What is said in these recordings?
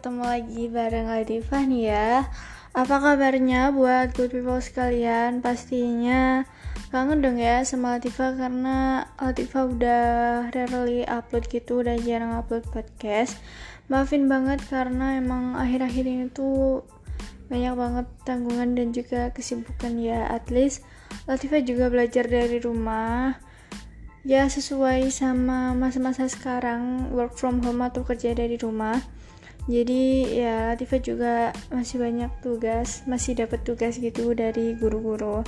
Ketemu lagi bareng Latifah nih ya Apa kabarnya buat good people sekalian? Pastinya kangen dong ya sama Latifah Karena Latifah udah rarely upload gitu Udah jarang upload podcast. Maafin banget karena emang akhir-akhir ini tuh Banyak banget tanggungan dan juga kesibukan ya. At least Latifah juga belajar dari rumah. Ya sesuai sama masa-masa sekarang work from home atau kerja dari rumah jadi ya Latifah juga masih banyak tugas masih dapat tugas gitu dari guru-guru.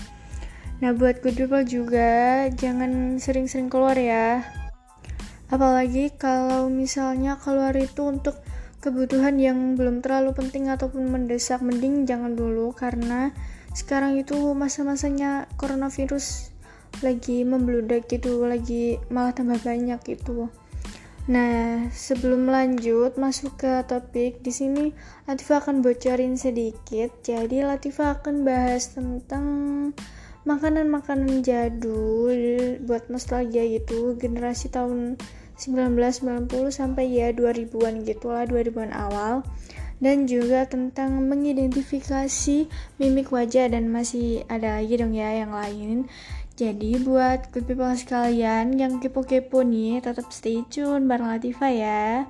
Nah buat good people juga jangan sering-sering keluar ya. Apalagi kalau misalnya keluar itu untuk kebutuhan yang belum terlalu penting ataupun mendesak mending jangan dulu karena sekarang itu masa-masanya coronavirus lagi membludak gitu lagi malah tambah banyak gitu nah sebelum lanjut masuk ke topik di sini Latifah akan bocorin sedikit. Jadi Latifah akan bahas tentang makanan-makanan jadul buat nostalgia gitu generasi tahun 1990 sampai ya 2000-an gitu lah 2000-an awal. Dan juga tentang mengidentifikasi mimik wajah dan masih ada lagi dong ya yang lain jadi buat good people sekalian yang kepo-kepo nih tetap stay tune bareng Latifa ya.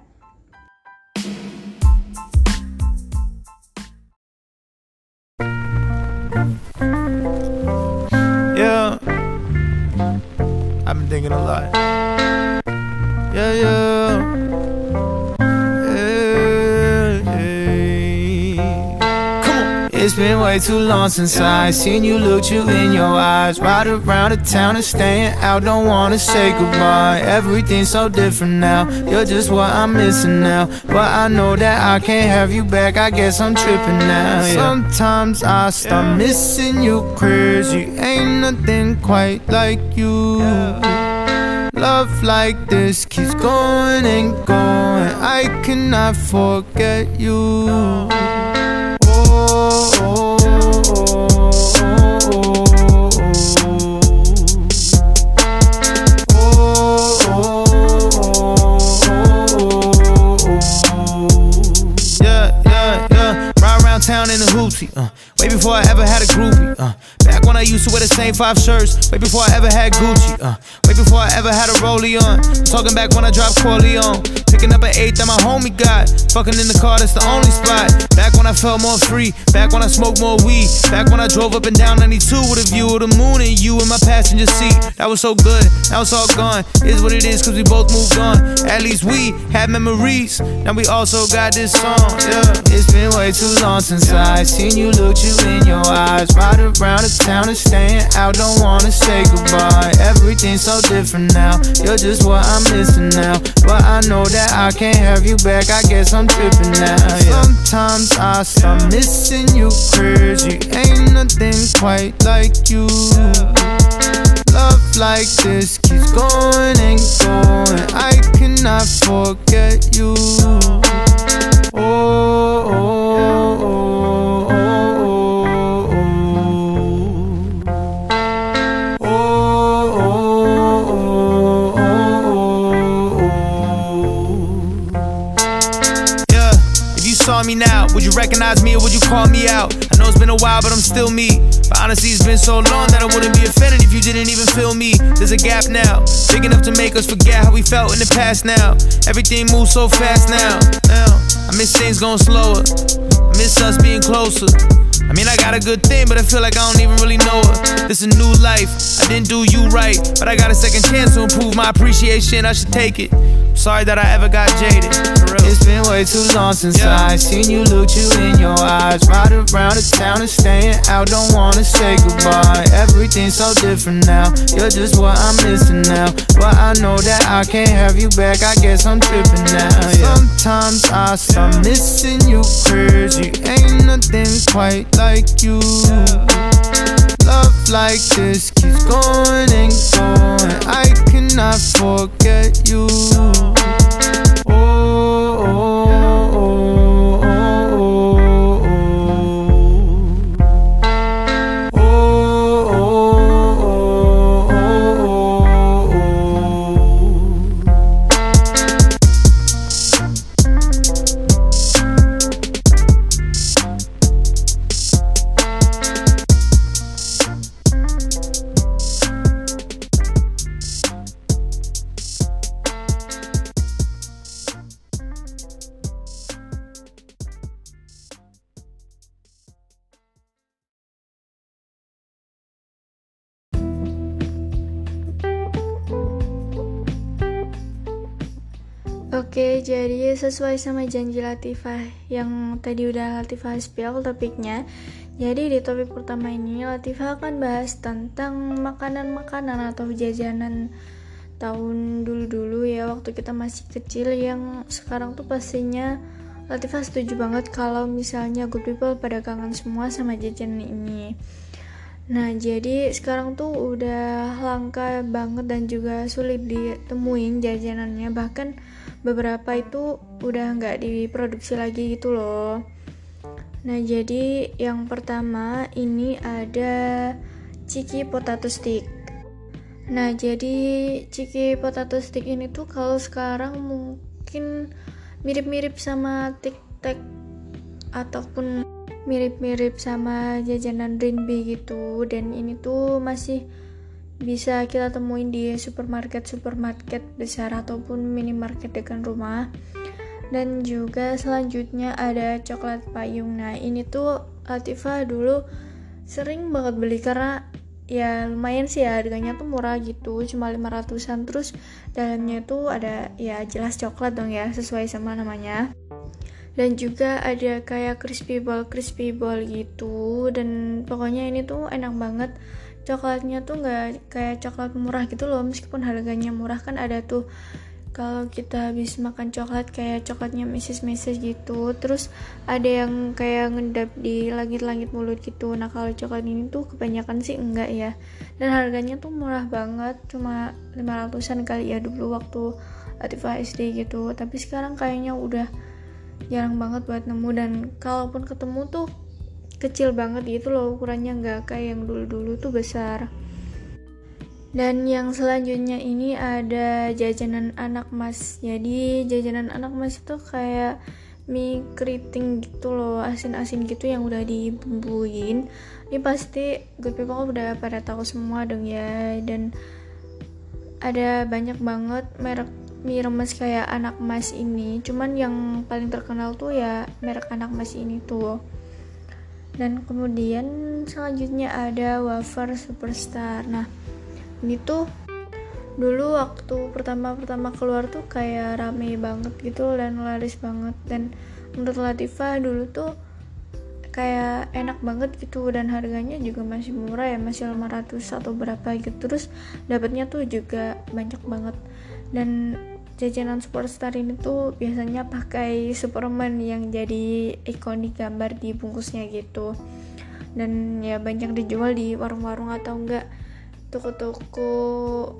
Yeah, I've thinking a lot. Way too long since I seen you look you in your eyes. Ride around the town and staying out, don't wanna say goodbye. Everything's so different now. You're just what I'm missing now. But I know that I can't have you back. I guess I'm tripping now. Yeah. Sometimes I start missing you crazy. Ain't nothing quite like you. Love like this keeps going and going. I cannot forget you. In a hoopty. Uh, way before I ever had a groupie. Uh, back when I used to wear the same five shirts. Way before I ever had Gucci. Uh, way before I ever had a rollie on. Talking back when I dropped Corleone. Picking up an eighth that my homie got. Fucking in the car, that's the only spot. Back when I felt more free. Back when I smoked more weed. Back when I drove up and down 92 with a view of the moon and you in my passenger seat. That was so good. Now it's all gone. Is what it is, cause we both moved on. At least we had memories. Now we also got this song. Yeah, it's been way too long since I seen you look you in your eyes. Ride around the town and staying out, don't wanna say goodbye. Everything's so different now. You're just what I'm missing now. But I know that I can't have you back. I guess I'm tripping now. Yeah. Sometimes I start missing you crazy. Ain't nothing quite like you. Love like this keeps going and going. I cannot forget you. oh, oh. oh. Would you recognize me or would you call me out? I know it's been a while, but I'm still me. But honestly, it's been so long that I wouldn't be offended if you didn't even feel me. There's a gap now, big enough to make us forget how we felt in the past now. Everything moves so fast now. now I miss things going slower. I miss us being closer. I mean, I got a good thing, but I feel like I don't even really know her. This is a new life, I didn't do you right, but I got a second chance to improve my appreciation. I should take it. Sorry that I ever got jaded. It's been way too long since yeah. I seen you look you in your eyes. Ride around the town and staying out, don't wanna say goodbye. Everything's so different now. You're just what I'm missing now. But I know that I can't have you back. I guess I'm tripping now. Yeah. Sometimes I start missing you crazy. Ain't nothing quite like you. Love like this keeps going and going. I cannot forget you. oh, oh, oh, jadi sesuai sama janji Latifah yang tadi udah Latifah spill topiknya. Jadi di topik pertama ini Latifah akan bahas tentang makanan-makanan atau jajanan tahun dulu-dulu ya waktu kita masih kecil yang sekarang tuh pastinya Latifah setuju banget kalau misalnya good people pada kangen semua sama jajanan ini. Nah, jadi sekarang tuh udah langka banget dan juga sulit ditemuin jajanannya bahkan beberapa itu udah nggak diproduksi lagi gitu loh. Nah jadi yang pertama ini ada ciki potato stick. Nah jadi ciki potato stick ini tuh kalau sekarang mungkin mirip-mirip sama tic tac ataupun mirip-mirip sama jajanan Rinbi gitu. Dan ini tuh masih bisa kita temuin di supermarket-supermarket besar ataupun minimarket dekat rumah. Dan juga selanjutnya ada coklat payung. Nah ini tuh Latifah dulu sering banget beli karena ya lumayan sih ya harganya tuh murah gitu cuma 500an terus dalamnya tuh ada ya jelas coklat dong ya sesuai sama namanya. Dan juga ada kayak crispy ball crispy ball gitu. Dan pokoknya ini tuh enak banget coklatnya tuh nggak kayak coklat murah gitu loh. Meskipun harganya murah kan ada tuh kalau kita habis makan coklat kayak coklatnya. Mrs gitu. Terus ada yang kayak ngedap di langit-langit mulut gitu. Nah kalau coklat ini tuh kebanyakan sih enggak ya. Dan harganya tuh murah banget. Cuma 500an kali ya dulu waktu Atifah SD gitu. Tapi sekarang kayaknya udah jarang banget buat nemu. Dan kalaupun ketemu tuh kecil banget gitu loh ukurannya nggak kayak yang dulu-dulu tuh besar. Dan yang selanjutnya ini ada jajanan anak mas. Jadi jajanan anak mas itu kayak mie keriting gitu loh asin-asin gitu yang udah dibumbuin. Ini pasti good people udah pada tahu semua dong ya. Dan ada banyak banget merek mie remes kayak anak mas ini. Cuman yang paling terkenal tuh ya merek anak mas ini tuh dan kemudian selanjutnya ada wafer superstar. Nah ini tuh dulu waktu pertama-pertama keluar tuh kayak rame banget gitu dan laris banget. Dan menurut Latifah dulu tuh kayak enak banget gitu dan harganya juga masih murah ya masih 500 atau berapa gitu. Terus dapatnya tuh juga banyak banget. Dan jajanan superstar ini tuh biasanya pakai Superman yang jadi ikonik gambar di bungkusnya gitu. Dan ya banyak dijual di warung-warung atau enggak toko-toko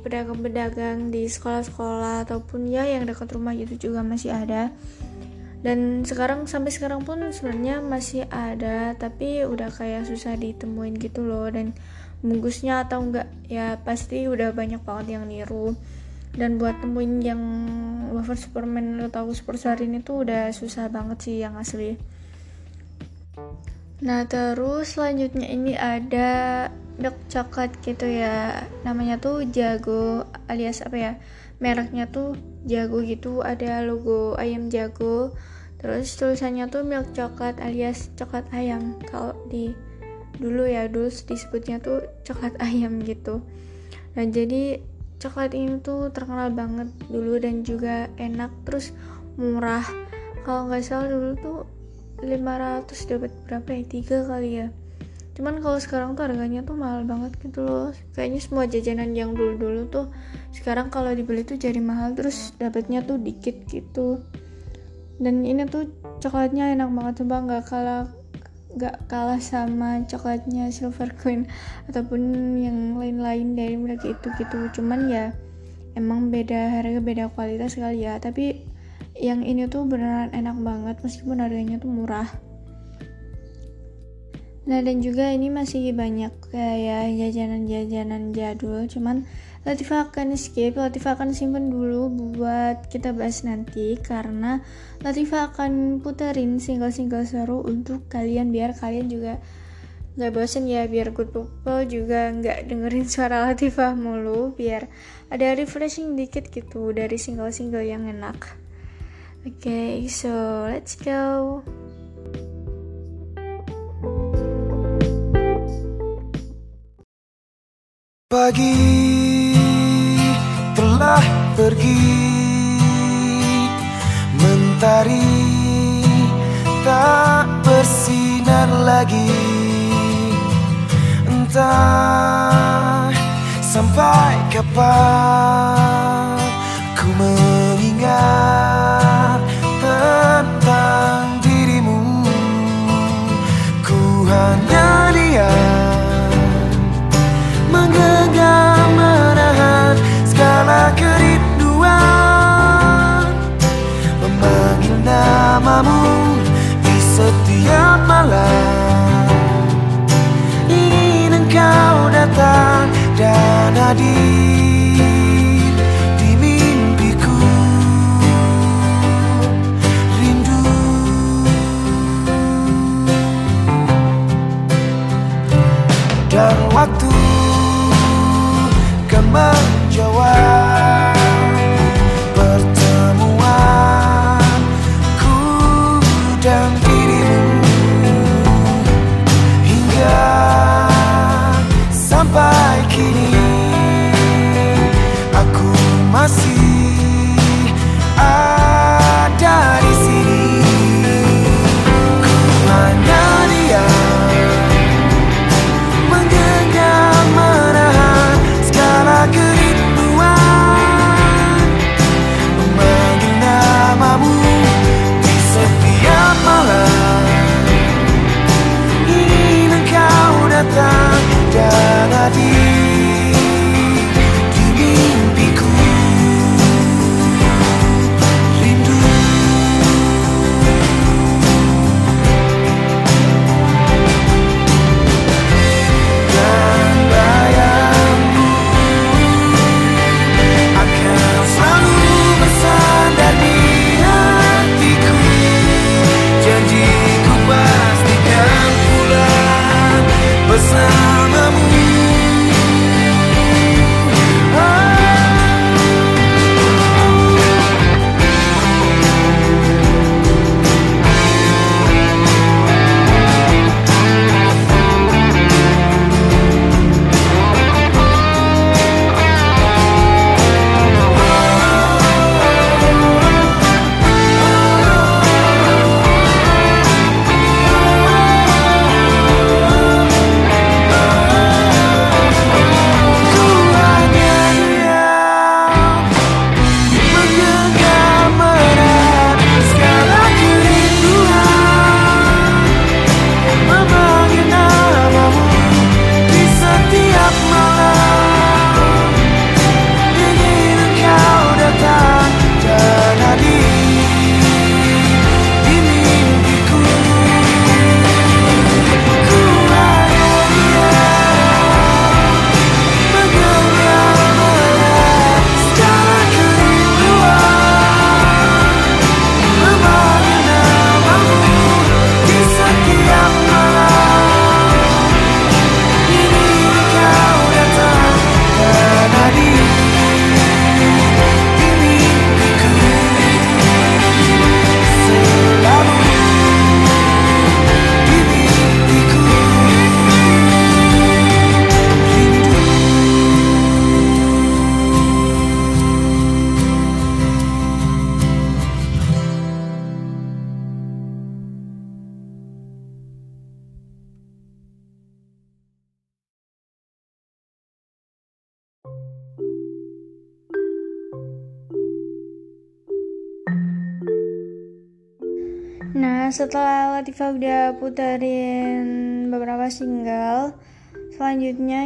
pedagang-pedagang di sekolah-sekolah ataupun ya yang dekat rumah gitu juga masih ada. Dan sekarang sampai sekarang pun sebenarnya masih ada tapi udah kayak susah ditemuin gitu loh. Dan bungkusnya atau enggak ya pasti udah banyak banget yang niru dan buat temuin yang wafer Superman atau Super Star ini tuh udah susah banget sih yang asli. Nah terus selanjutnya ini ada milk coklat gitu ya. Namanya tuh jago alias apa ya? Mereknya tuh jago gitu. Ada logo ayam jago. Terus tulisannya tuh milk coklat alias coklat ayam. Kalau di dulu ya dulu disebutnya tuh coklat ayam gitu. Nah jadi coklat ini tuh terkenal banget dulu dan juga enak terus murah. Kalau nggak salah dulu tuh 500 dapat berapa ya? Tiga kali ya. Cuman kalau sekarang tuh harganya tuh mahal banget gitu loh. Kayaknya semua jajanan yang dulu-dulu tuh sekarang kalau dibeli tuh jadi mahal terus dapatnya tuh dikit gitu. Dan ini tuh coklatnya enak banget coba nggak kalah gak kalah sama coklatnya silver queen ataupun yang lain-lain dari mereka itu gitu. Cuman ya emang beda harga beda kualitas kali ya. Tapi yang ini tuh beneran enak banget meskipun harganya tuh murah. Nah dan juga ini masih banyak kayak jajanan-jajanan jadul cuman Latifah akan skip, Latifah akan simpen dulu buat kita bahas nanti karena Latifah akan puterin single-single seru untuk kalian biar kalian juga nggak bosen ya biar good people juga nggak dengerin suara Latifah mulu biar ada refreshing dikit gitu dari single-single yang enak. Oke okay, so let's go. Pagi telah pergi. Matahari tak bersinar lagi. Entah sampai kapan dan waktu menjawab pertemuanku dan dirimu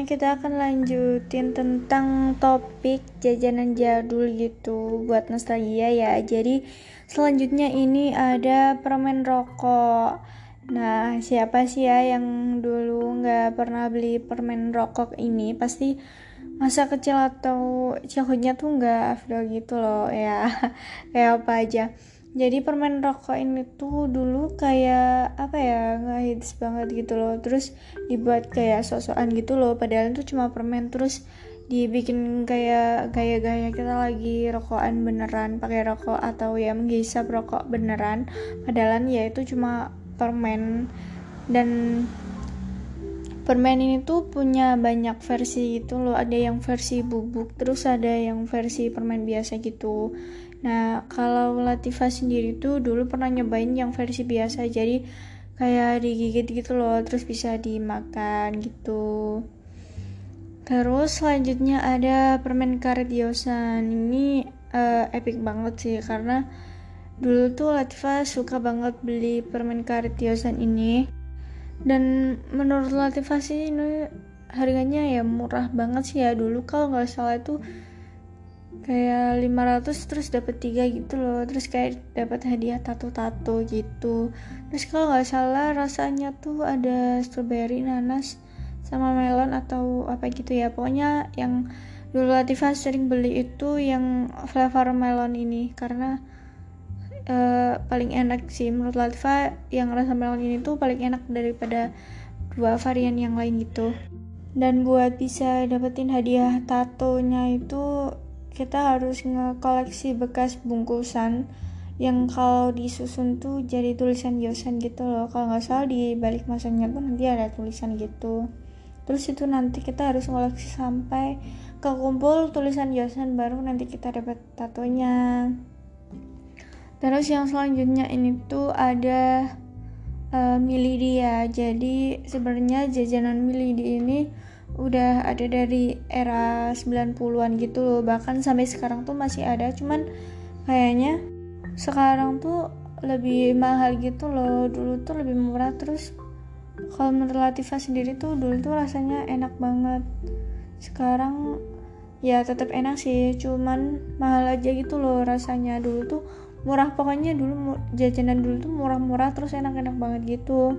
kita akan lanjutin tentang topik jajanan jadul gitu buat nostalgia ya. Jadi selanjutnya ini ada permen rokok. Nah, siapa sih ya yang dulu nggak pernah beli permen rokok ini? Pasti masa kecil atau childhoodnya tuh nggak afdol gitu loh ya. Kayak apa aja jadi permen rokok ini tuh dulu kayak apa ya nggak hits banget gitu loh. Terus dibuat kayak sosokan gitu loh. Padahal itu cuma permen. Terus dibikin kayak gaya-gaya kita lagi rokokan beneran pakai rokok atau ya menghisap rokok beneran. Padahal ya itu cuma permen. Dan permen ini tuh punya banyak versi gitu loh. Ada yang versi bubuk terus ada yang versi permen biasa gitu nah kalau Latifah sendiri tuh dulu pernah nyobain yang versi biasa jadi kayak digigit gitu loh terus bisa dimakan gitu. Terus selanjutnya ada permen karet Yosan ini uh, epic banget sih karena dulu tuh Latifah suka banget beli permen karet Yosan ini. Dan menurut Latifah sih ini harganya ya murah banget sih ya. Dulu kalau nggak salah itu kayak 500 terus dapat tiga gitu loh. Terus kayak dapat hadiah tato-tato gitu. Terus kalau nggak salah rasanya tuh ada strawberry nanas sama melon atau apa gitu ya. Pokoknya yang dulu Latifah sering beli itu yang flavor melon ini. Karena uh, paling enak sih. Menurut Latifah yang rasa melon ini tuh paling enak daripada dua varian yang lain gitu. Dan buat bisa dapetin hadiah tatonya itu kita harus ngekoleksi bekas bungkusan yang kalau disusun tuh jadi tulisan Yosan gitu loh. Kalau nggak salah di balik masanya tuh nanti ada tulisan gitu. Terus itu nanti kita harus ngoleksi sampai kekumpul tulisan Yosan baru nanti kita dapat tatonya. Terus yang selanjutnya ini tuh ada uh, milidi ya. Jadi sebenarnya jajanan milidi ini udah ada dari era 90-an gitu loh. Bahkan sampai sekarang tuh masih ada. Cuman kayaknya sekarang tuh lebih mahal gitu loh. Dulu tuh lebih murah. Terus kalau menurut Latifah sendiri tuh dulu tuh rasanya enak banget. Sekarang ya tetap enak sih. Cuman mahal aja gitu loh rasanya. Dulu tuh murah. Pokoknya dulu jajanan dulu tuh murah-murah. Terus enak-enak banget gitu.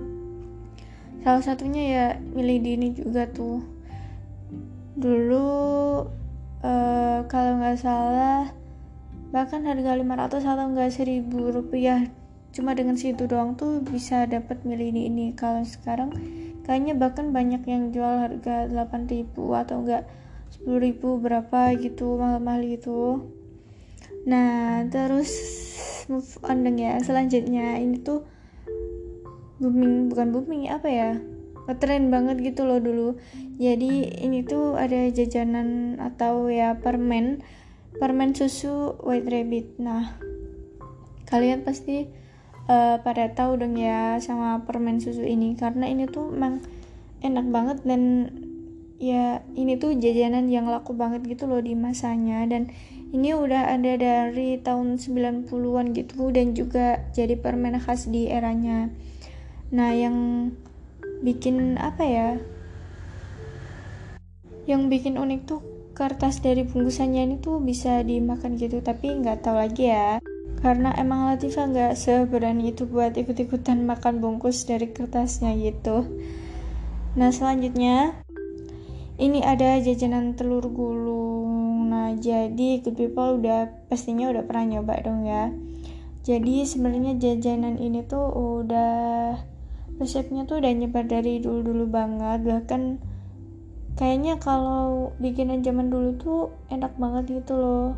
Salah satunya ya milih di ini juga tuh dulu uh, kalau nggak salah bahkan harga 500 atau enggak 1000 rupiah cuma dengan situ doang tuh bisa dapat milih di ini. Kalau sekarang kayaknya bahkan banyak yang jual harga 8000 atau enggak 10.000 berapa gitu mahal-mahal gitu. Nah terus move on ya. Selanjutnya ini tuh booming bukan booming apa ya ngetren banget gitu loh dulu. Jadi ini tuh ada jajanan atau ya permen permen susu white rabbit. Nah kalian pasti uh, pada tahu dong ya sama permen susu ini. Karena ini tuh emang enak banget dan ya ini tuh jajanan yang laku banget gitu loh di masanya. Dan ini udah ada dari tahun 90-an gitu dan juga jadi permen khas di eranya. Nah yang bikin apa ya? Yang bikin unik tuh kertas dari bungkusannya ini tuh bisa dimakan gitu tapi nggak tahu lagi ya. Karena emang Latifah nggak seberani itu buat ikut-ikutan makan bungkus dari kertasnya gitu. Nah selanjutnya ini ada jajanan telur gulung. Nah, jadi good people udah pastinya udah pernah nyoba dong ya. Jadi sebenarnya jajanan ini tuh udah resepnya tuh udah nyebar dari dulu-dulu banget. Bahkan kayaknya kalau bikinan zaman dulu tuh enak banget gitu loh.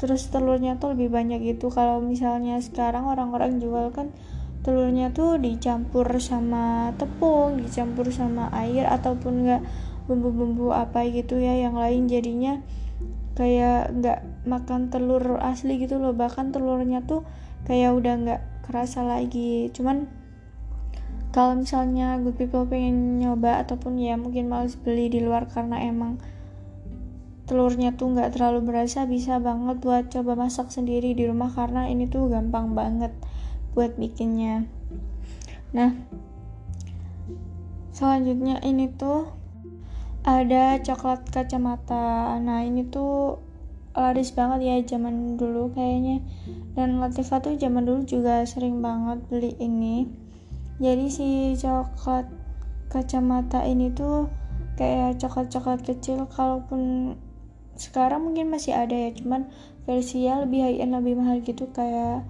Terus telurnya tuh lebih banyak gitu. Kalau misalnya sekarang orang-orang jual kan telurnya tuh dicampur sama tepung, dicampur sama air ataupun enggak bumbu-bumbu apa gitu ya yang lain jadinya kayak nggak makan telur asli gitu loh bahkan telurnya tuh kayak udah nggak kerasa lagi cuman kalau misalnya good people pengen nyoba ataupun ya mungkin males beli di luar karena emang telurnya tuh nggak terlalu berasa bisa banget buat coba masak sendiri di rumah karena ini tuh gampang banget buat bikinnya. Nah selanjutnya ini tuh ada coklat kacamata. Nah ini tuh laris banget ya zaman dulu kayaknya. Dan Latifah tuh zaman dulu juga sering banget beli ini jadi si coklat kacamata ini tuh kayak coklat-coklat kecil kalaupun sekarang mungkin masih ada ya cuman versinya lebih high end lebih mahal gitu kayak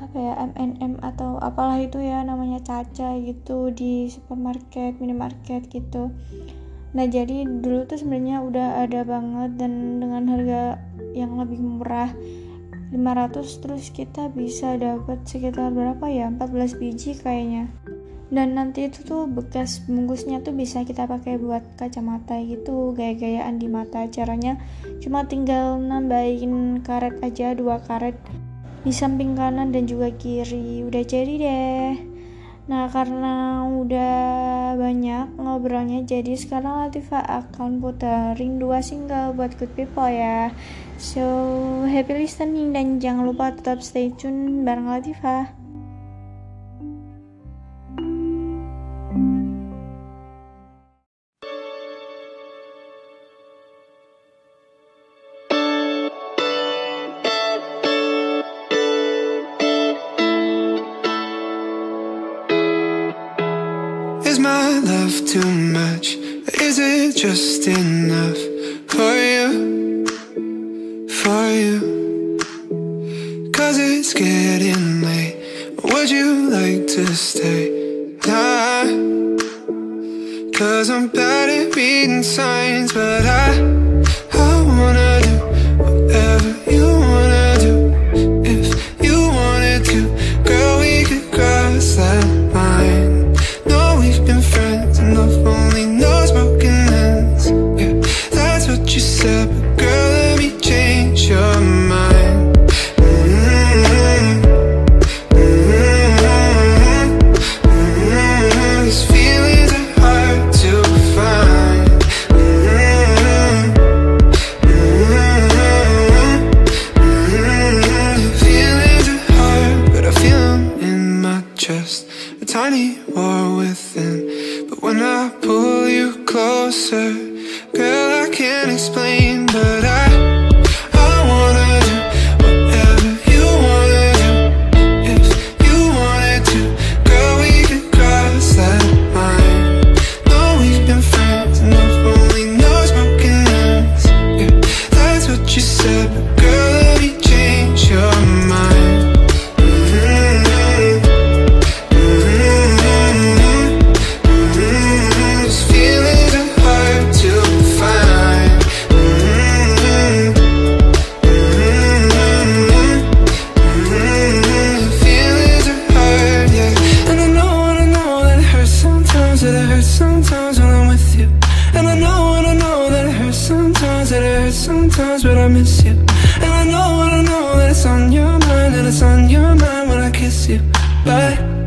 apa ya M&M atau apalah itu ya namanya caca gitu di supermarket minimarket gitu. Nah jadi dulu tuh sebenarnya udah ada banget dan dengan harga yang lebih murah 500 terus kita bisa dapat sekitar berapa ya? 14 biji kayaknya. Dan nanti itu tuh bekas bungkusnya tuh bisa kita pakai buat kacamata gitu gaya-gayaan di mata. Caranya cuma tinggal nambahin karet aja dua karet di samping kanan dan juga kiri. Udah jadi deh. Nah karena udah banyak ngobrolnya jadi sekarang Latifa akan puterin dua single buat good people ya so happy listening dan jangan lupa tetap stay tune bareng Latifa Is my love too much? Is it just enough for you? To stay? Nah. Cause I'm bad at reading signs, but I, I hurts sometimes when I'm with you. And I know, and I know that it hurts sometimes, that it hurts sometimes, but I miss you. And I know, and I know that it's on your mind, that it's on your mind when I kiss you. But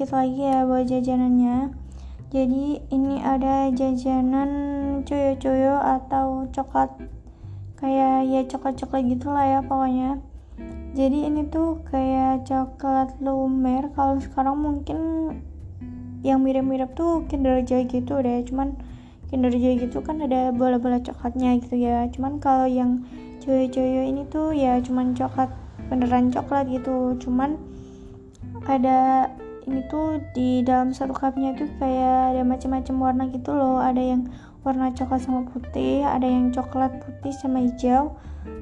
tinggal dikit lagi ya buat jajanannya. Jadi ini ada jajanan coyo-coyo atau coklat Kayak ya coklat-coklat gitu lah ya pokoknya. Jadi ini tuh kayak coklat lumer. Kalau sekarang mungkin yang mirip-mirip tuh Kinder Joy gitu deh. Cuman Kinder Joy gitu kan ada bola-bola coklatnya gitu ya. Cuman kalau yang coyo-coyo ini tuh ya cuman coklat beneran coklat gitu. Cuman ada ini tuh di dalam satu cupnya tuh kayak ada macam-macam warna gitu loh. Ada yang warna coklat sama putih ada yang coklat putih sama hijau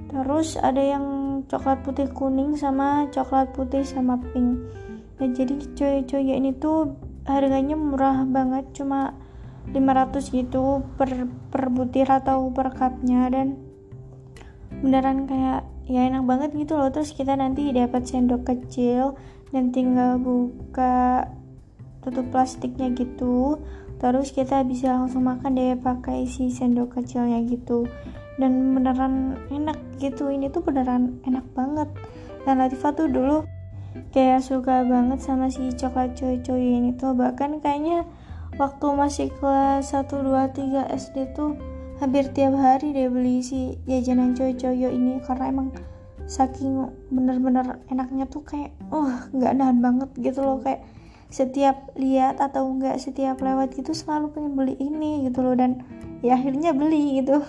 terus ada yang coklat putih kuning sama coklat putih sama pink. Dan jadi coy-coy ini tuh harganya murah banget cuma 500 gitu per per butir atau per cupnya. Dan beneran kayak ya enak banget gitu loh. Terus kita nanti dapat sendok kecil dan tinggal buka tutup plastiknya gitu. Terus kita bisa langsung makan deh pakai si sendok kecilnya gitu. Dan beneran enak gitu. Ini tuh beneran enak banget. Dan Latifah tuh dulu kayak suka banget sama si coklat coy-coy ini tuh. Bahkan kayaknya waktu masih kelas 1, 2, 3 SD tuh hampir tiap hari deh beli si jajanan coy-coy ini. Karena emang saking bener-bener enaknya tuh kayak uh nggak nahan banget gitu loh. Kayak setiap lihat atau enggak setiap lewat gitu selalu pengen beli ini gitu loh dan ya akhirnya beli gitu.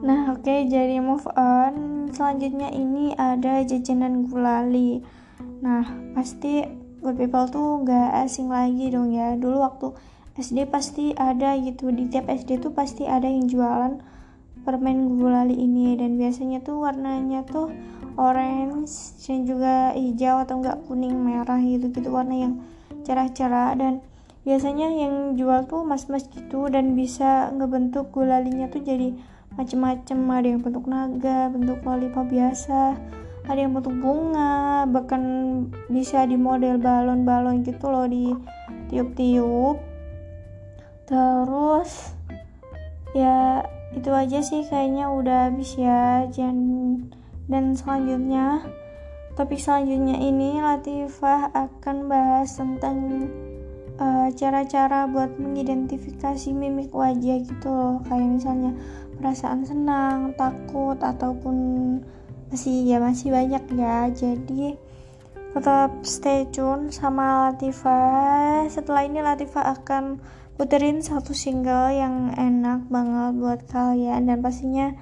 Nah oke okay, jadi move on. Selanjutnya ini ada jajanan gulali. Nah pasti good people tuh nggak asing lagi dong ya. Dulu waktu SD pasti ada gitu. Di tiap SD tuh pasti ada yang jualan permen gulali ini. Dan biasanya tuh warnanya tuh orange dan juga hijau atau enggak kuning merah gitu gitu. Warna yang cerah-cerah. Dan biasanya yang jual tuh mas-mas gitu. Dan bisa ngebentuk gulalinya tuh jadi macem-macem. Ada yang bentuk naga bentuk lollipop biasa. Ada yang bentuk bunga. Bahkan bisa di model balon-balon gitu loh di tiup-tiup terus ya itu aja sih kayaknya udah habis ya jangan dan selanjutnya, topik selanjutnya ini Latifah akan bahas tentang eh, cara-cara uh, buat mengidentifikasi mimik wajah gitu loh. Kayak misalnya perasaan senang, takut ataupun masih ya masih banyak ya. Jadi tetap stay tune sama Latifah. Setelah ini Latifah akan puterin satu single yang enak banget buat kalian. Dan pastinya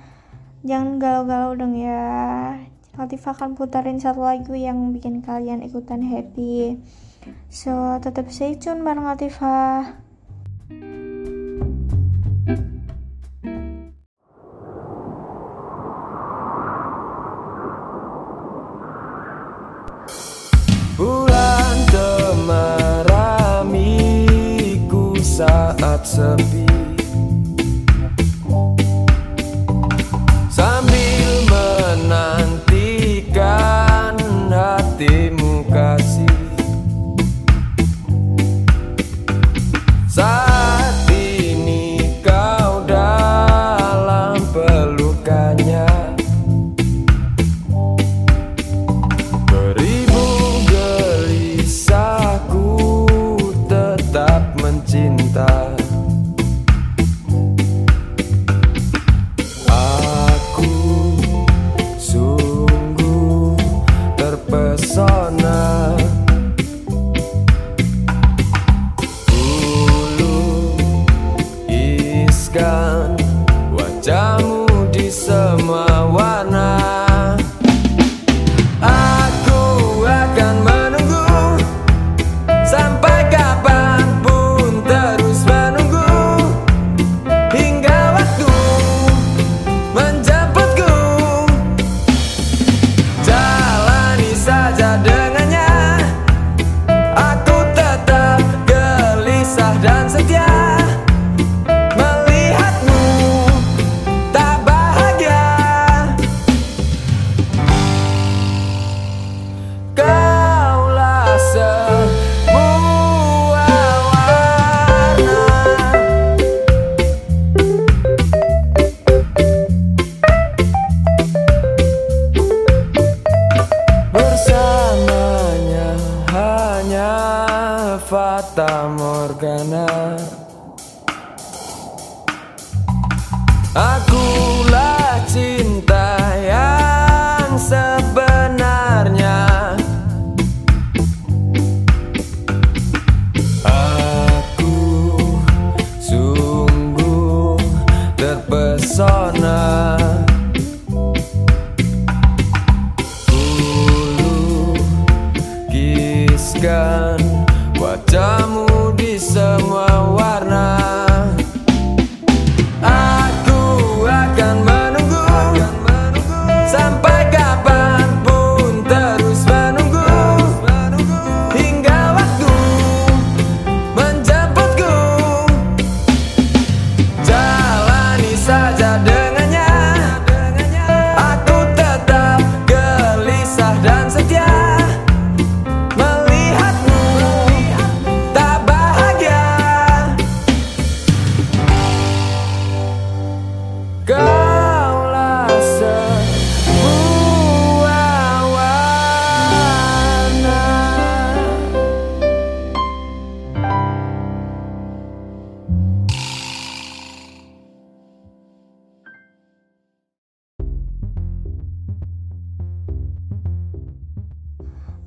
jangan galau-galau dong ya. Latifah akan putarin satu lagu yang bikin kalian ikutan happy. So tetap stay tune bareng Latifah saat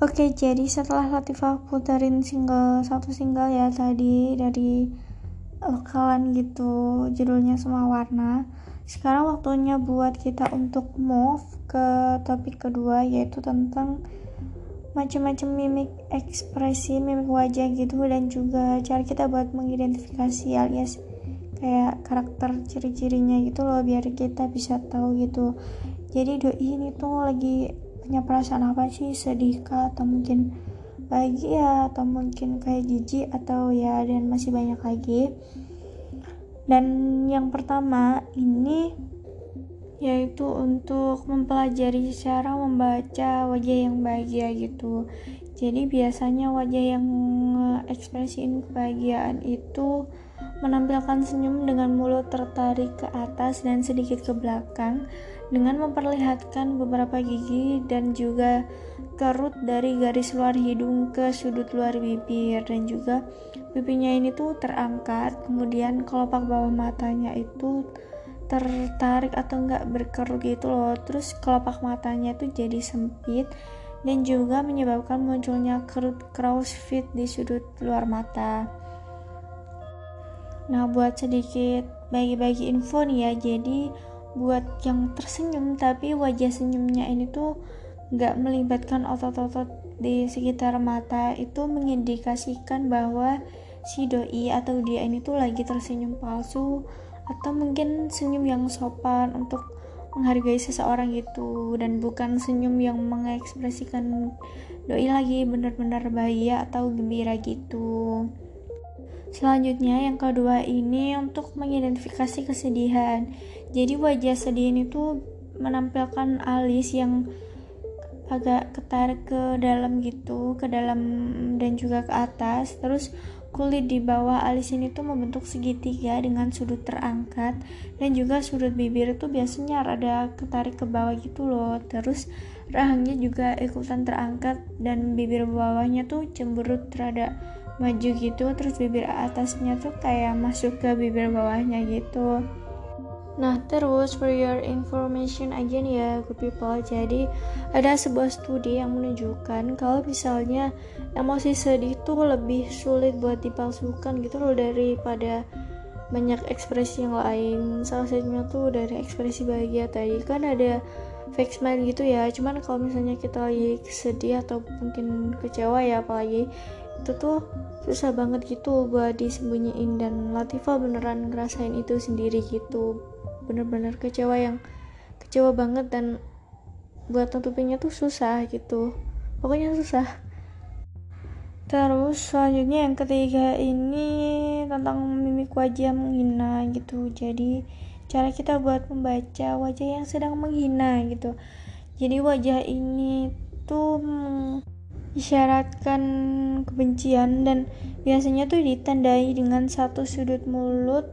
Oke, jadi setelah Latifah puterin single satu single ya tadi dari lokalan gitu, judulnya Semua Warna. Sekarang waktunya buat kita untuk move ke topik kedua yaitu tentang macam-macam mimik ekspresi, mimik wajah gitu dan juga cara kita buat mengidentifikasi alias kayak karakter ciri-cirinya gitu loh biar kita bisa tahu gitu. Jadi doi ini tuh lagi punya perasaan apa sih? Sedih kah? Atau mungkin bahagia? Atau mungkin kayak jijik? Atau ya dan masih banyak lagi. Dan yang pertama ini yaitu untuk mempelajari cara membaca wajah yang bahagia gitu. Jadi biasanya wajah yang ekspresiin kebahagiaan itu menampilkan senyum dengan mulut tertarik ke atas dan sedikit ke belakang dengan memperlihatkan beberapa gigi dan juga kerut dari garis luar hidung ke sudut luar bibir. Dan juga pipinya ini tuh terangkat kemudian kelopak bawah matanya itu tertarik atau enggak berkerut gitu loh. Terus kelopak matanya itu jadi sempit dan juga menyebabkan munculnya kerut crow's feet di sudut luar mata. Nah buat sedikit bagi-bagi info nih ya jadi buat yang tersenyum tapi wajah senyumnya ini tuh nggak melibatkan otot-otot di sekitar mata itu mengindikasikan bahwa si doi atau dia ini tuh lagi tersenyum palsu atau mungkin senyum yang sopan untuk menghargai seseorang gitu dan bukan senyum yang mengekspresikan doi lagi benar-benar bahagia atau gembira gitu. Selanjutnya yang kedua ini untuk mengidentifikasi kesedihan. Jadi wajah sedih ini tuh menampilkan alis yang agak ketarik ke dalam gitu, ke dalam dan juga ke atas. Terus kulit di bawah alis ini tuh membentuk segitiga dengan sudut terangkat dan juga sudut bibir itu biasanya rada ketarik ke bawah gitu loh. Terus rahangnya juga ikutan terangkat dan bibir bawahnya tuh cemberut rada maju gitu terus bibir atasnya tuh kayak masuk ke bibir bawahnya gitu Nah, terus for your information aja nih ya, good people. Jadi, ada sebuah studi yang menunjukkan kalau misalnya emosi sedih tuh lebih sulit buat dipalsukan gitu loh daripada banyak ekspresi yang lain. Salah satunya tuh dari ekspresi bahagia tadi kan ada fake smile gitu ya. Cuman kalau misalnya kita lagi sedih atau mungkin kecewa ya apalagi itu tuh susah banget gitu buat disembunyiin dan Latifah beneran ngerasain itu sendiri gitu bener-bener kecewa yang kecewa banget dan buat tutupinnya tuh susah gitu. Pokoknya susah. Terus selanjutnya yang ketiga ini tentang mimik wajah menghina gitu. Jadi cara kita buat membaca wajah yang sedang menghina gitu. Jadi wajah ini tuh isyaratkan kebencian dan biasanya tuh ditandai dengan satu sudut mulut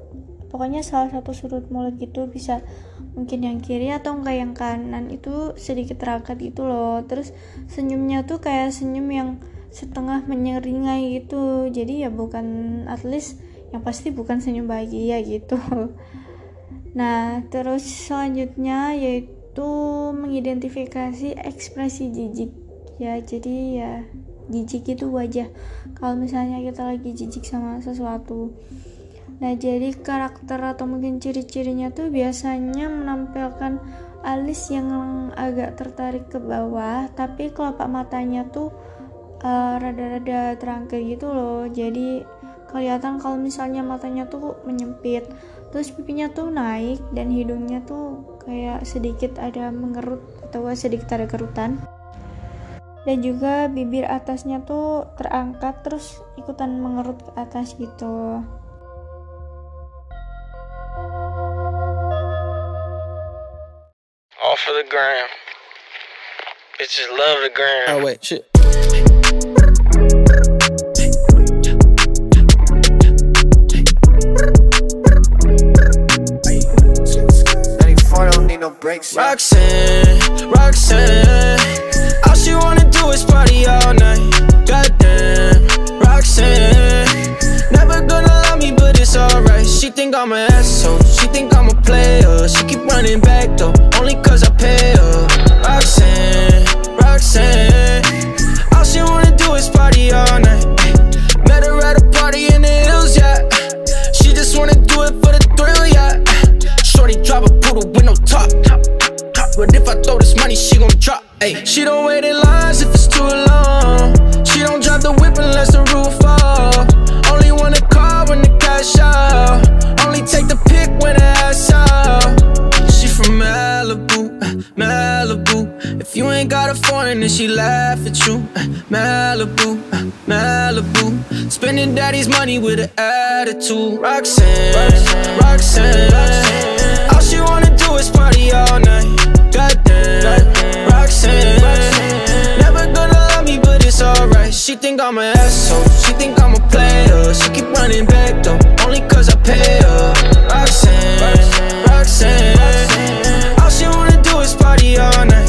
pokoknya salah satu sudut mulut gitu bisa mungkin yang kiri atau enggak yang kanan itu sedikit terangkat gitu loh. Terus senyumnya tuh kayak senyum yang setengah menyeringai gitu. Jadi ya bukan at least yang pasti bukan senyum bahagia gitu. Nah terus selanjutnya yaitu mengidentifikasi ekspresi jijik. Ya jadi ya jijik itu wajah. Kalau misalnya kita lagi jijik sama sesuatu nah jadi karakter atau mungkin ciri-cirinya tuh biasanya menampilkan alis yang agak tertarik ke bawah tapi kelopak matanya tuh uh, rada-rada terangkat gitu loh. Jadi kelihatan kalau misalnya matanya tuh menyempit terus pipinya tuh naik dan hidungnya tuh kayak sedikit ada mengerut atau sedikit ada kerutan. Dan juga bibir atasnya tuh terangkat terus ikutan mengerut ke atas gitu the gram. Bitches love the gram. Oh wait, shit. Roxanne, Roxanne. All she wanna do is party all night. Goddamn, Roxanne. She think I'm an asshole, she think I'm a player. She keep running back though, only cause I pay her. Roxanne, Roxanne. All she wanna do is party all night. Met her at a party in the hills, yeah. She just wanna do it for the thrill, yeah. Shorty drive a poodle with no top But if I throw this money, she gon' drop Ay. She don't wait in lines if it's too long. She don't drive the whip unless the roof falls cash. Only take the pic when the ass out. She from Malibu, Malibu. If you ain't got a foreign, then she laugh at you. Malibu, Malibu. Spending daddy's money with an attitude. Roxanne, Roxanne. All she wanna do is party all night. Goddamn, Roxanne. Never it's alright. She think I'm an asshole. She think I'm a player. She keep running back though, only cause I pay her. Roxanne, Roxanne. All she wanna do is party all night.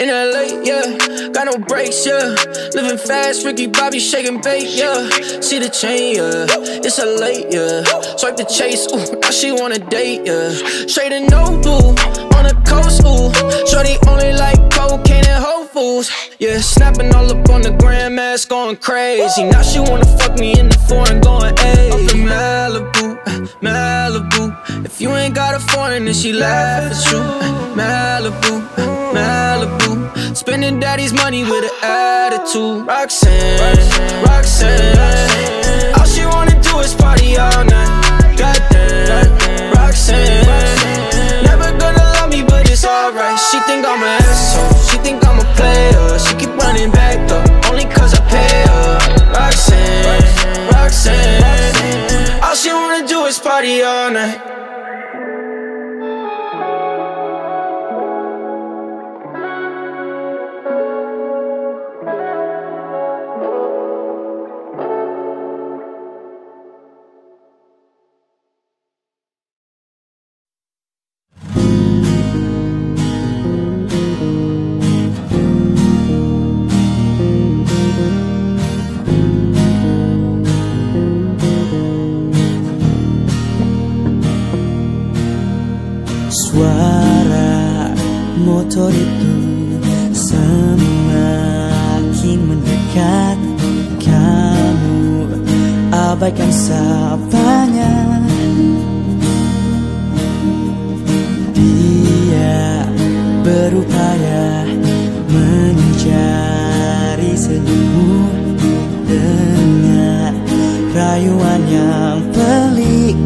In LA, yeah, got no brakes, yeah. Living fast, Ricky Bobby shaking bait, yeah. See the chain, yeah. It's a late, yeah. Swipe the chase, ooh, now she wanna date, yeah. Straight and no blue, on the coast, ooh. Shorty only like cocaine and Whole Foods, yeah. Snapping all up on the grandmas, going crazy. Now she wanna fuck me in the foreign, going hey. Up in Malibu, Malibu. If you ain't got a foreign, then she laugh at you. Malibu, Malibu. Spending daddy's money with an attitude. Roxanne, Roxanne. All she wanna do is party all night. Goddamn, Roxanne. Never gonna love me, but it's alright. She think I'm an asshole. She think I'm a player. She keep running back though, only cause I pay her. Roxanne, Roxanne. All she wanna do is party all night. Suara motor itu semakin mendekat. Kamu abaikan sapanya Dia berupaya mencari senyummu Dengan rayuan yang pelik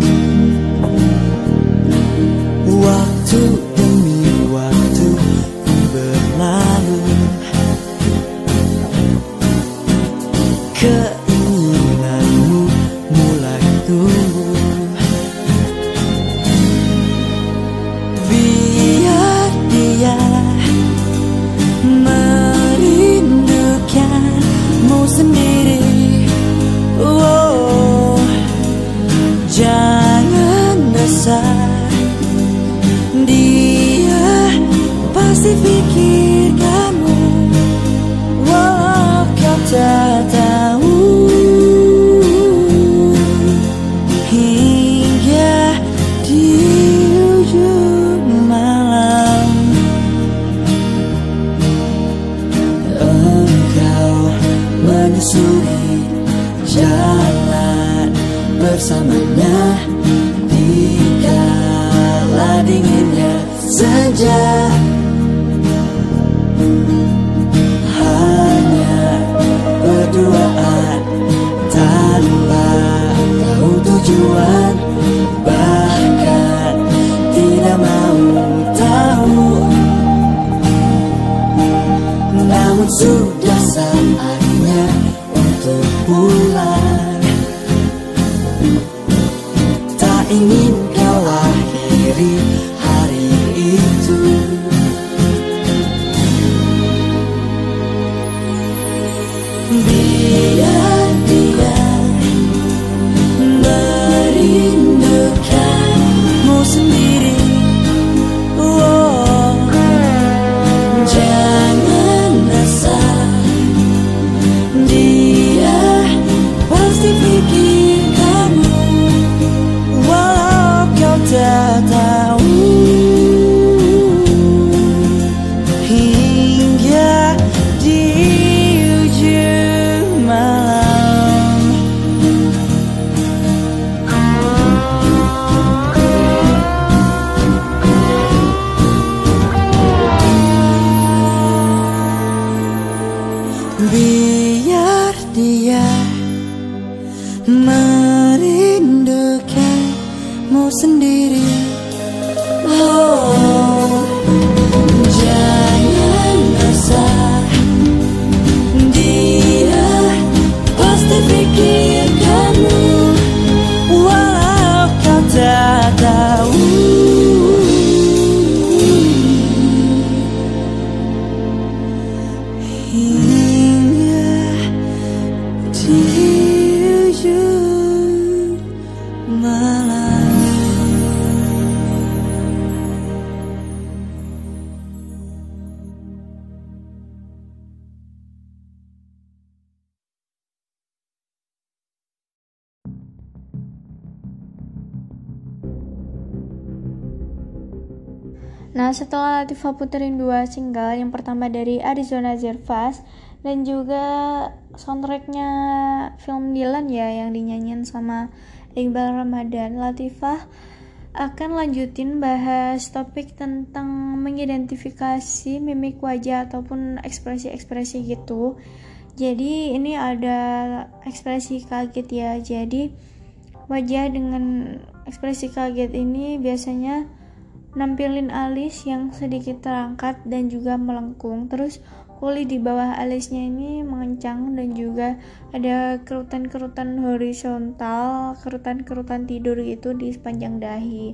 Nah, setelah Latifah puterin dua single, yang pertama dari Arizona Zervas dan juga soundtracknya film Dylan ya yang dinyanyiin sama Iqbal Ramadan, Latifah akan lanjutin bahas topik tentang mengidentifikasi mimik wajah ataupun ekspresi-ekspresi gitu. Jadi ini ada ekspresi kaget ya. Jadi wajah dengan ekspresi kaget ini biasanya nampilin alis yang sedikit terangkat dan juga melengkung. Terus kulit di bawah alisnya ini mengencang dan juga ada kerutan-kerutan horizontal kerutan-kerutan tidur gitu di sepanjang dahi.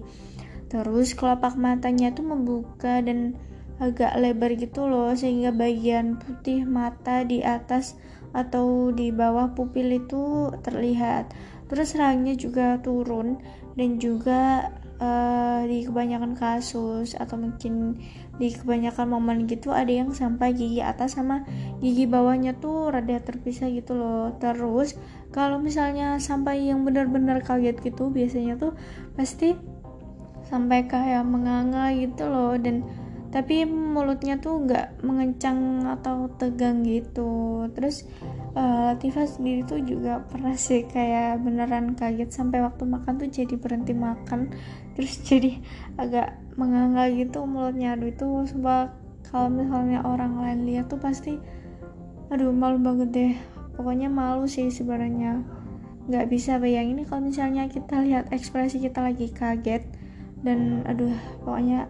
Terus kelopak matanya tuh membuka dan agak lebar gitu loh sehingga bagian putih mata di atas atau di bawah pupil itu terlihat. Terus rangnya juga turun dan juga uh, di kebanyakan kasus atau mungkin di kebanyakan momen gitu ada yang sampai gigi atas sama gigi bawahnya tuh rada terpisah gitu loh. Terus kalau misalnya sampai yang benar-benar kaget gitu biasanya tuh pasti sampai kayak menganga gitu loh. Dan tapi mulutnya tuh nggak mengencang atau tegang gitu. Terus uh, Latifah sendiri tuh juga pernah sih kayak beneran kaget sampai waktu makan tuh jadi berhenti makan terus jadi agak menganga gitu mulutnya. Aduh itu sebab kalau misalnya orang lain lihat tuh pasti aduh malu banget deh. Pokoknya malu sih sebenarnya. Nggak bisa bayangin kalau misalnya kita lihat ekspresi kita lagi kaget dan aduh pokoknya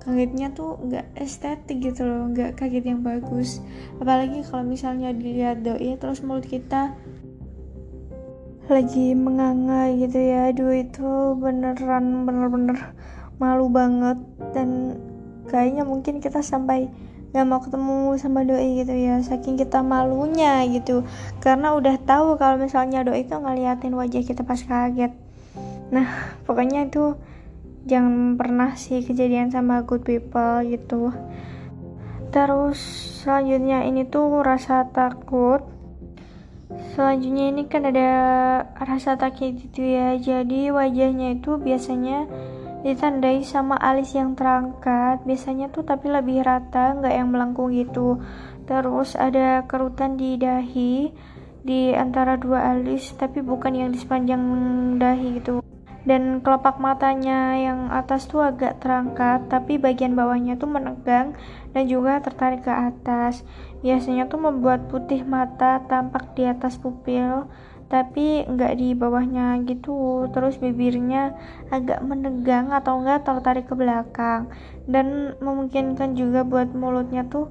kagetnya tuh nggak estetik gitu loh nggak kaget yang bagus. Apalagi kalau misalnya dilihat doi terus mulut kita lagi menganga gitu ya. Aduh itu beneran bener-bener malu banget. Dan kayaknya mungkin kita sampai gak mau ketemu sama doi gitu ya. Saking kita malunya gitu. Karena udah tahu kalau misalnya doi itu ngeliatin wajah kita pas kaget. Nah pokoknya itu jangan pernah sih kejadian sama good people gitu. Terus selanjutnya ini tuh rasa takut selanjutnya ini kan ada rasa takut gitu ya. Jadi wajahnya itu biasanya ditandai sama alis yang terangkat. Biasanya tuh tapi lebih rata nggak yang melengkung gitu. Terus ada kerutan di dahi di antara dua alis tapi bukan yang di sepanjang dahi gitu. Dan kelopak matanya yang atas tuh agak terangkat tapi bagian bawahnya tuh menegang dan juga tertarik ke atas biasanya tuh membuat putih mata tampak di atas pupil tapi enggak di bawahnya gitu. Terus bibirnya agak menegang atau enggak tertarik ke belakang. Dan memungkinkan juga buat mulutnya tuh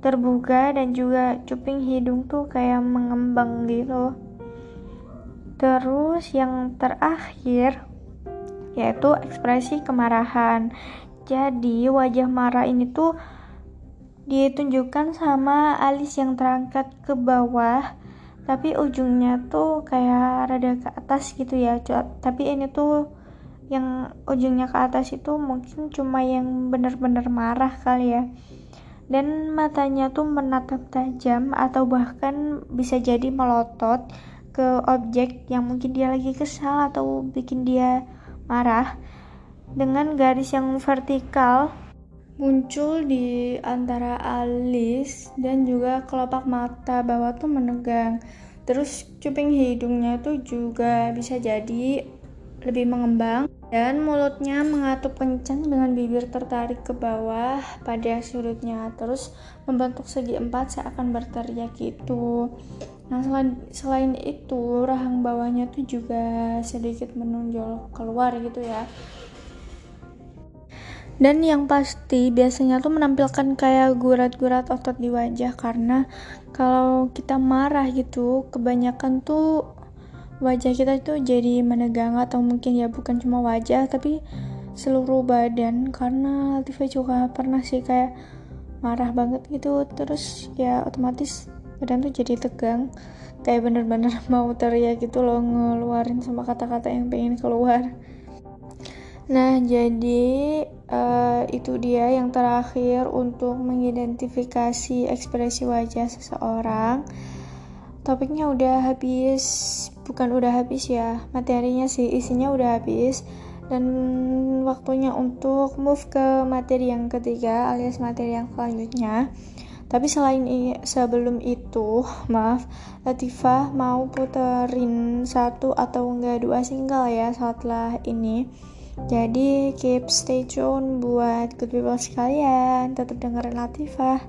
terbuka dan juga cuping hidung tuh kayak mengembang gitu. Terus yang terakhir yaitu ekspresi kemarahan. Jadi wajah marah ini tuh ditunjukkan sama alis yang terangkat ke bawah tapi ujungnya tuh kayak rada ke atas gitu ya tapi ini tuh yang ujungnya ke atas itu mungkin cuma yang benar-benar marah kali ya. Dan matanya tuh menatap tajam atau bahkan bisa jadi melotot ke objek yang mungkin dia lagi kesal atau bikin dia marah. Dengan garis yang vertikal muncul di antara alis dan juga kelopak mata bawah tuh menegang. Terus cuping hidungnya tuh juga bisa jadi lebih mengembang dan mulutnya mengatup kencang dengan bibir tertarik ke bawah pada sudutnya terus membentuk segi empat seakan berteriak gitu. Nah selain, selain itu rahang bawahnya tuh juga sedikit menonjol keluar gitu ya. Dan yang pasti biasanya tuh menampilkan kayak gurat-gurat otot di wajah. Karena kalau kita marah gitu kebanyakan tuh wajah kita tuh jadi menegang atau mungkin ya bukan cuma wajah tapi seluruh badan. Karena Latifah juga pernah sih kayak marah banget gitu. Terus ya otomatis badan tuh jadi tegang. Kayak bener-bener mau teriak gitu loh ngeluarin sama kata-kata yang pengen keluar nah jadi uh, itu dia yang terakhir untuk mengidentifikasi ekspresi wajah seseorang. Topiknya udah habis bukan udah habis ya materinya sih isinya udah habis. Dan waktunya untuk move ke materi yang ketiga alias materi yang selanjutnya. Tapi selain sebelum itu maaf Latifah mau puterin satu atau enggak dua single ya setelah ini jadi keep stay tune buat good people sekalian tetap dengerin Latifah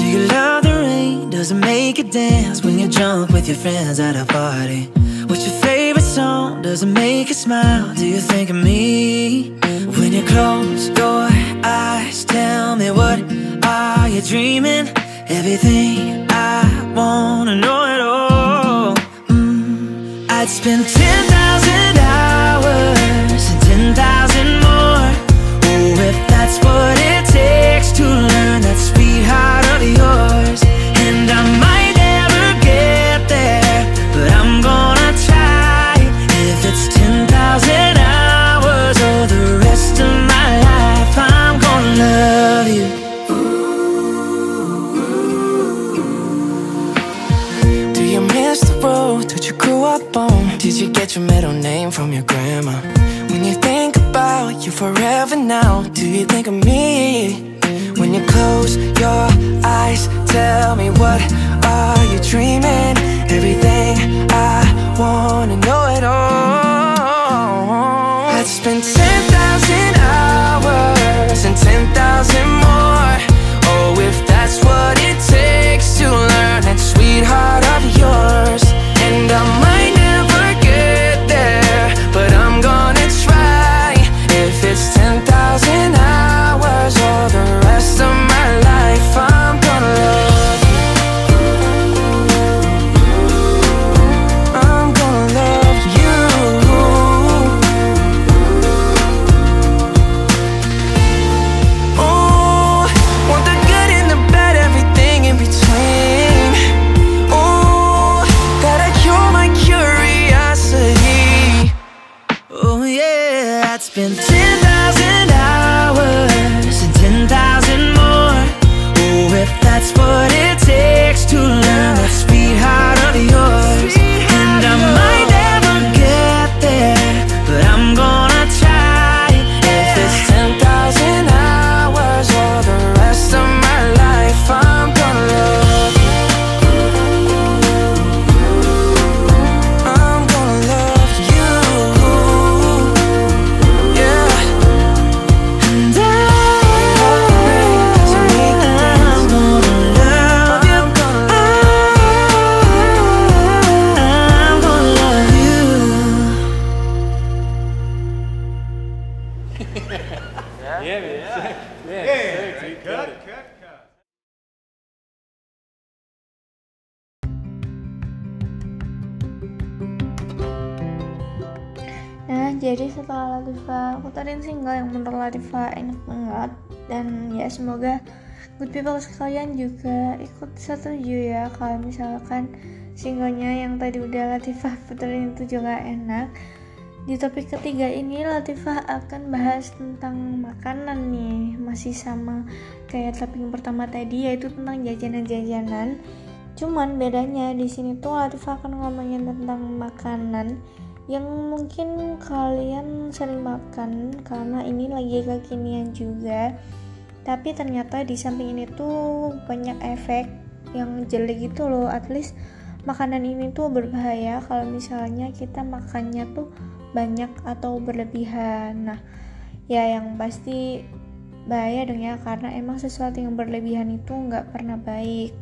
Do you love the rain? Does it make you dance when you're drunk with your friends at a party? What's your favorite song? Does it make you smile? Do you think of me? When you close your eyes, tell me what are you dreaming? Everything I wanna know it all. Mm, I'd spend 10,000 hours and 10,000 more. Oh, if that's what it takes to learn that sweetheart of yours. And I might get your middle name from your grandma? When you think about you forever now, do you think of me? When you close your eyes, tell me what are you dreaming? Everything I wanna know it all. I'd spend puterin single yang menurut Latifa enak banget dan ya semoga good people sekalian juga ikut setuju ya kalau misalkan singlenya yang tadi udah Latifah puterin itu juga enak. Di topik ketiga ini Latifah akan bahas tentang makanan nih, masih sama kayak topik pertama tadi yaitu tentang jajanan-jajanan. Cuman bedanya di sini tuh Latifah akan ngomongin tentang makanan yang mungkin kalian sering makan karena ini lagi kekinian juga. Tapi ternyata di samping ini tuh banyak efek yang jelek gitu loh. At least makanan ini tuh berbahaya kalau misalnya kita makannya tuh banyak atau berlebihan. Nah ya yang pasti bahaya dong ya karena emang sesuatu yang berlebihan itu nggak pernah baik.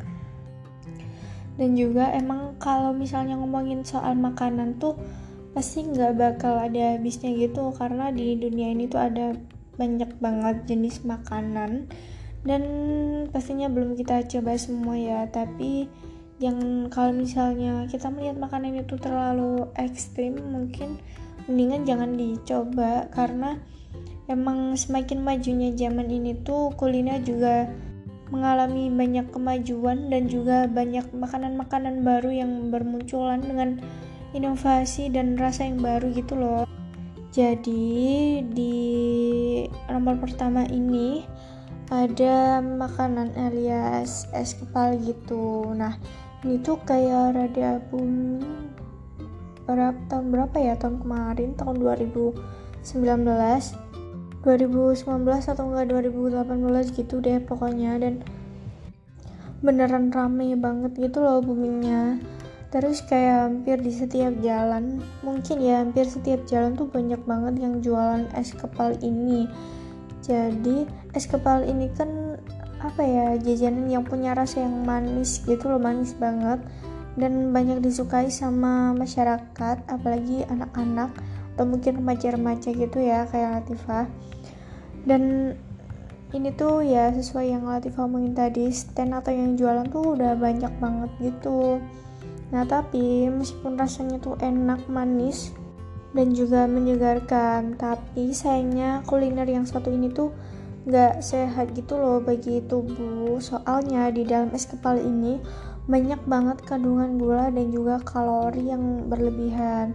Dan juga emang kalau misalnya ngomongin soal makanan tuh pasti nggak bakal ada habisnya gitu karena di dunia ini tuh ada banyak banget jenis makanan dan pastinya belum kita coba semua ya. Tapi yang kalau misalnya kita melihat makanan itu terlalu ekstrim mungkin mendingan jangan dicoba karena emang semakin majunya zaman ini tuh kuliner juga mengalami banyak kemajuan dan juga banyak makanan-makanan baru yang bermunculan dengan inovasi dan rasa yang baru gitu loh. Jadi di nomor pertama ini ada makanan alias es kepal gitu. Nah, ini tuh kayak rada booming berapa tahun berapa ya? Tahun kemarin tahun 2019 2019 atau enggak 2018 gitu deh pokoknya. Dan beneran rame banget gitu loh boomingnya terus kayak hampir di setiap jalan mungkin ya hampir setiap jalan tuh banyak banget yang jualan es kepal ini. Jadi es kepal ini kan apa ya jajanan yang punya rasa yang manis gitu loh manis banget. Dan banyak disukai sama masyarakat apalagi anak-anak atau mungkin remaja-remaja gitu ya kayak Latifah. Dan ini tuh ya sesuai yang Latifah omongin tadi stand atau yang jualan tuh udah banyak banget gitu Nah tapi meskipun rasanya tuh enak, manis, dan juga menyegarkan, tapi sayangnya kuliner yang satu ini tuh gak sehat gitu loh bagi tubuh. Soalnya di dalam es kepal ini banyak banget kandungan gula dan juga kalori yang berlebihan.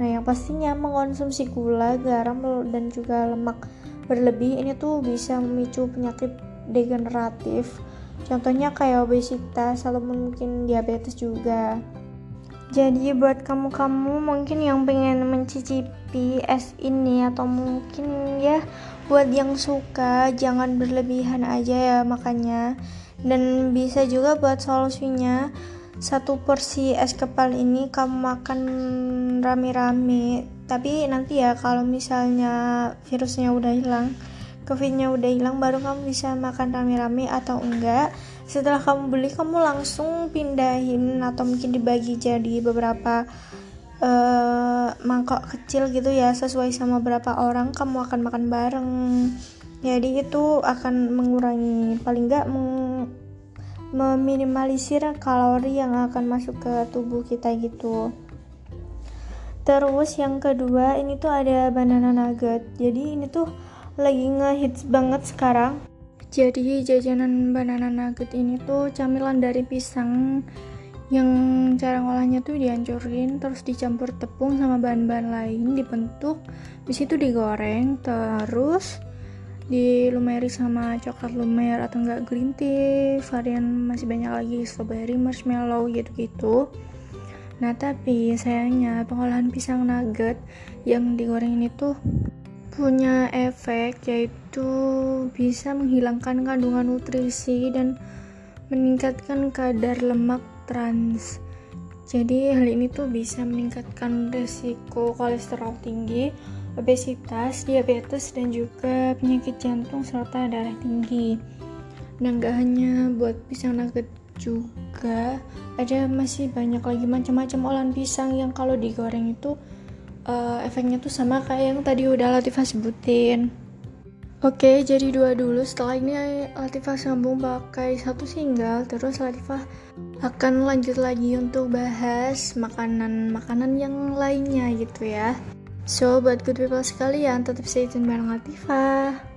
Nah yang pastinya mengkonsumsi gula, garam, dan juga lemak berlebih ini tuh bisa memicu penyakit degeneratif Contohnya kayak obesitas atau mungkin diabetes juga. Jadi buat kamu-kamu mungkin yang pengen mencicipi es ini atau mungkin ya buat yang suka jangan berlebihan aja ya makanya dan bisa juga buat solusinya satu porsi es kepal ini kamu makan rame-rame tapi nanti ya kalau misalnya virusnya udah hilang covidnya udah hilang baru kamu bisa makan rame-rame atau enggak. Setelah kamu beli kamu langsung pindahin atau mungkin dibagi jadi beberapa uh, mangkok kecil gitu ya sesuai sama berapa orang kamu akan makan bareng. Jadi itu akan mengurangi paling enggak meng meminimalisir kalori yang akan masuk ke tubuh kita gitu. Terus yang kedua ini tuh ada banana nugget. Jadi ini tuh lagi ngehits banget sekarang. Jadi jajanan banana nugget ini tuh camilan dari pisang yang cara ngolahnya tuh dihancurin terus dicampur tepung sama bahan-bahan lain dibentuk di situ digoreng terus dilumeri sama coklat lumer atau enggak green tea varian masih banyak lagi strawberry marshmallow gitu-gitu. Nah tapi sayangnya pengolahan pisang nugget yang digoreng ini tuh punya efek yaitu bisa menghilangkan kandungan nutrisi dan meningkatkan kadar lemak trans. Jadi hal ini tuh bisa meningkatkan risiko kolesterol tinggi, obesitas, diabetes, dan juga penyakit jantung serta darah tinggi. Dan gak hanya buat pisang nugget juga, ada masih banyak lagi macam-macam olahan pisang yang kalau digoreng itu uh, efeknya tuh sama kayak yang tadi udah Latifah sebutin. Oke, jadi dua dulu. Setelah ini Latifah sambung pakai satu single, terus Latifah akan lanjut lagi untuk bahas makanan-makanan yang lainnya gitu ya. So, buat good people sekalian, tetap stay tune bareng Latifah.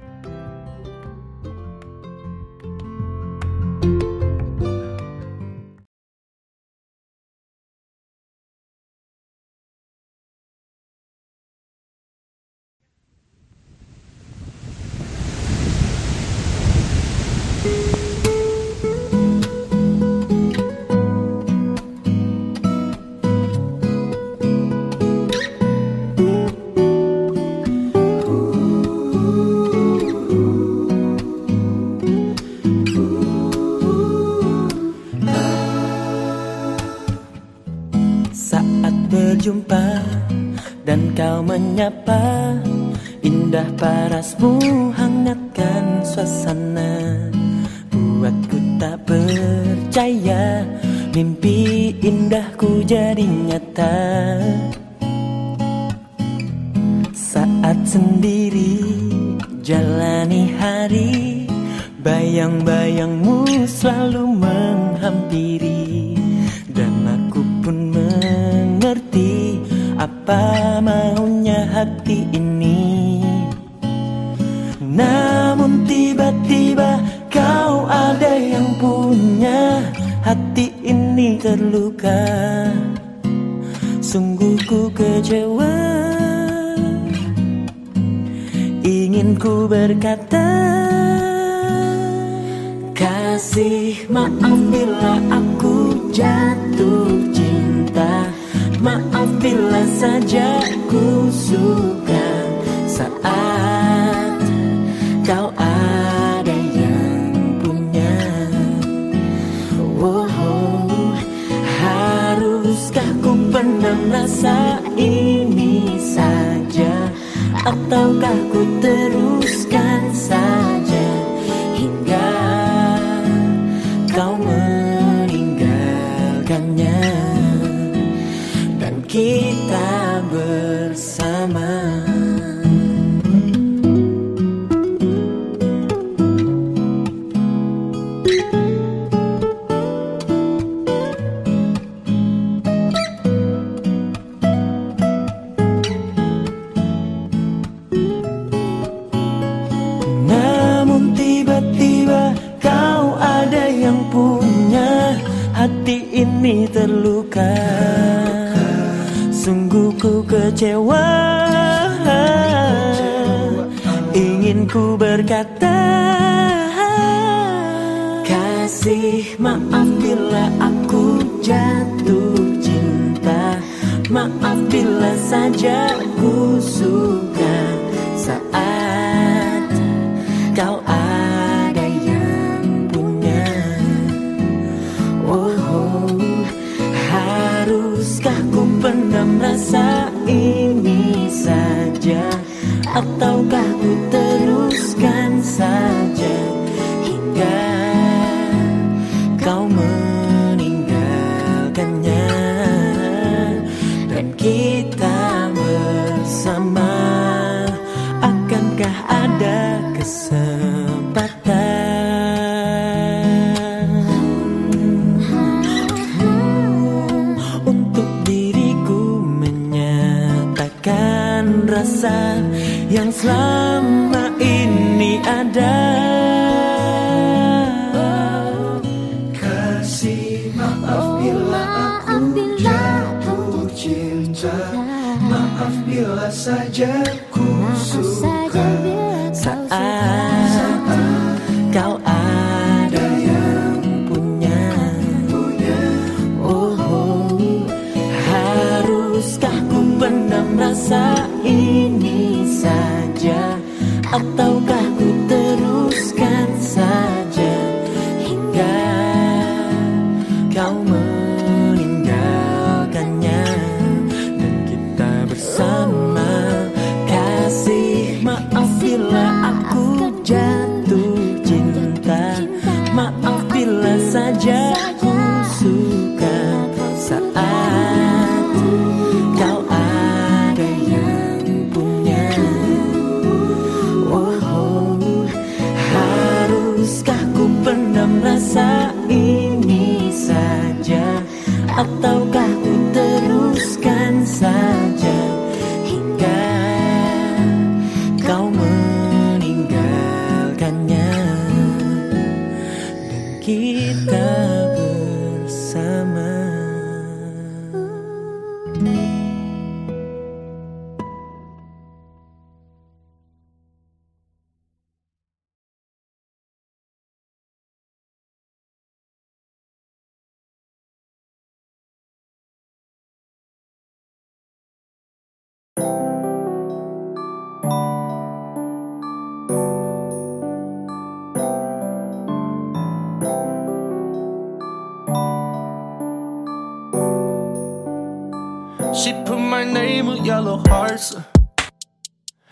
Hearts.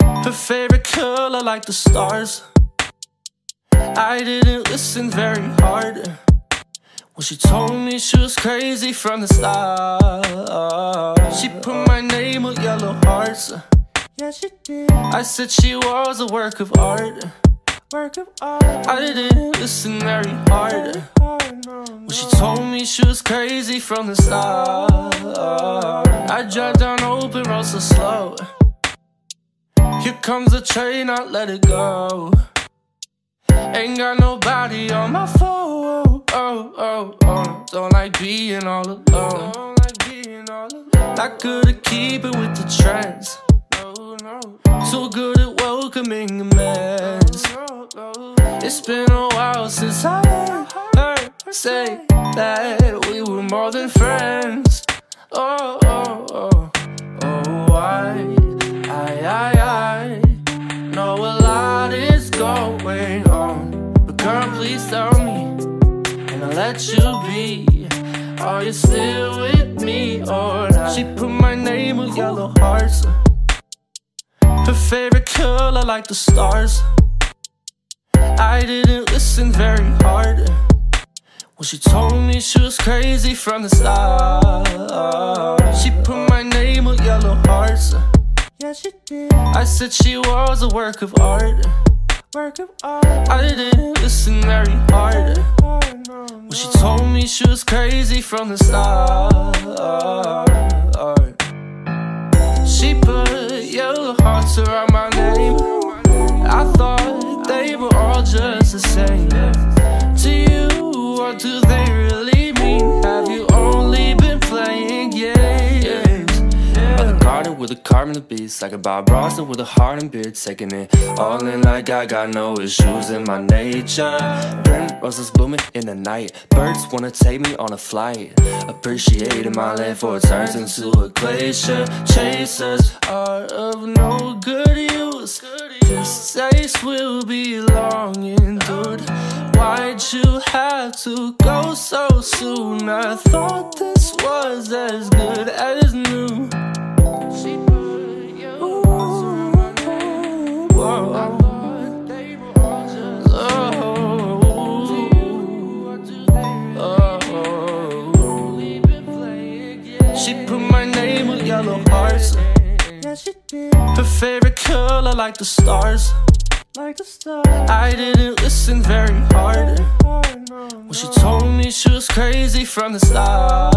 Her favorite color, like the stars. I didn't listen very hard when she told me she was crazy from the start. She put my name with yellow hearts. Yeah, she did. I said she was a work of art. Work of art. I didn't listen very hard when she told me she was crazy from the start. I drive down open road so slow. Here comes the train, I let it go. Ain't got nobody on my phone. Oh, oh, oh. Don't like being all alone. I couldn't keep it with the trends. So good at welcoming a mess. It's been a while since I heard her say that we were more than friends. Oh, oh, oh, oh, I, I, I, I know a lot is going on. But girl, please tell me, and I'll let you be. Are you still with me or not? She put my name with yellow hearts. Her favorite color like the stars. I didn't listen very hard. Well, she told me she was crazy from the start. She put my name with yellow hearts. Yeah, she did. I said she was a work of art. Work of art. I didn't listen very hard. Well, she told me she was crazy from the start. She put yellow hearts around my name. I thought they were all just the same. To you, what do they with a carbon beats Like a Bob with a heart and beard Taking it all in like I got no issues in my nature. Burnt roses blooming in the night. Birds wanna take me on a flight. Appreciating my life for it turns into a glacier. Chasers are of no good use. This taste will be long endured Why'd you have to go so soon? I thought this was as good as new Oh. Oh. She put my name with yellow hearts. Her favorite color like the stars. Like a star. I didn't listen very hard. Well, she told me she was crazy from the start.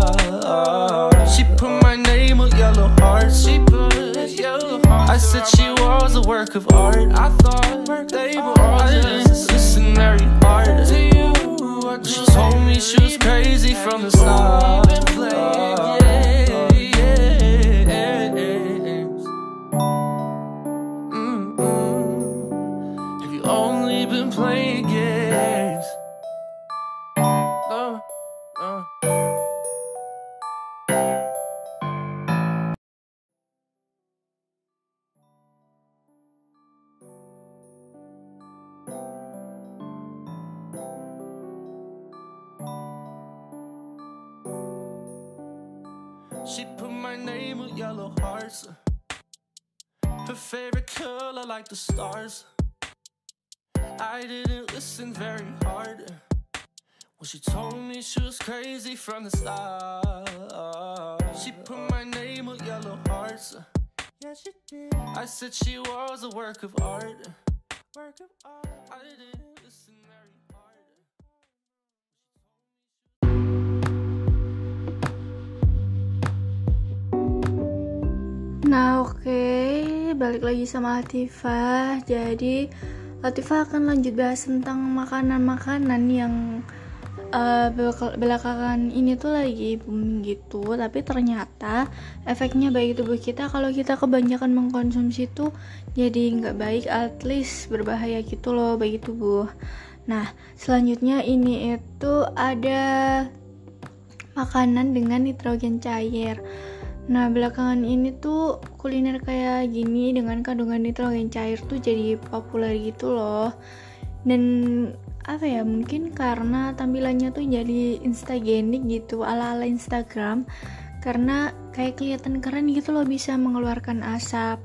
She put my name on yellow hearts. She put yellow hearts. I said she was a work of art. I thought they were all I didn't listen very hard. Well, she told me she was crazy from the start. Playing games? No, no. She put my name with yellow hearts. Her favorite color like the stars. I didn't listen very hard. Well, she told me she was crazy from the start. She put my name with yellow hearts. Yeah, she did. I said she was a work of art. Work of art. I didn't listen very hard. Nah oke, balik lagi sama Latifah Jadi Latifah akan lanjut bahas tentang makanan-makanan yang belak- belakangan ini tuh lagi booming gitu. Tapi ternyata efeknya bagi tubuh kita. Kalau kita kebanyakan mengkonsumsi tuh jadi nggak baik At least berbahaya gitu loh bagi tubuh. Nah selanjutnya ini itu ada makanan dengan nitrogen cair Nah, belakangan ini tuh kuliner kayak gini dengan kandungan nitrogen cair tuh jadi populer gitu loh. Dan apa ya, mungkin karena tampilannya tuh jadi instagenik gitu, ala-ala Instagram. Karena kayak kelihatan keren gitu loh bisa mengeluarkan asap.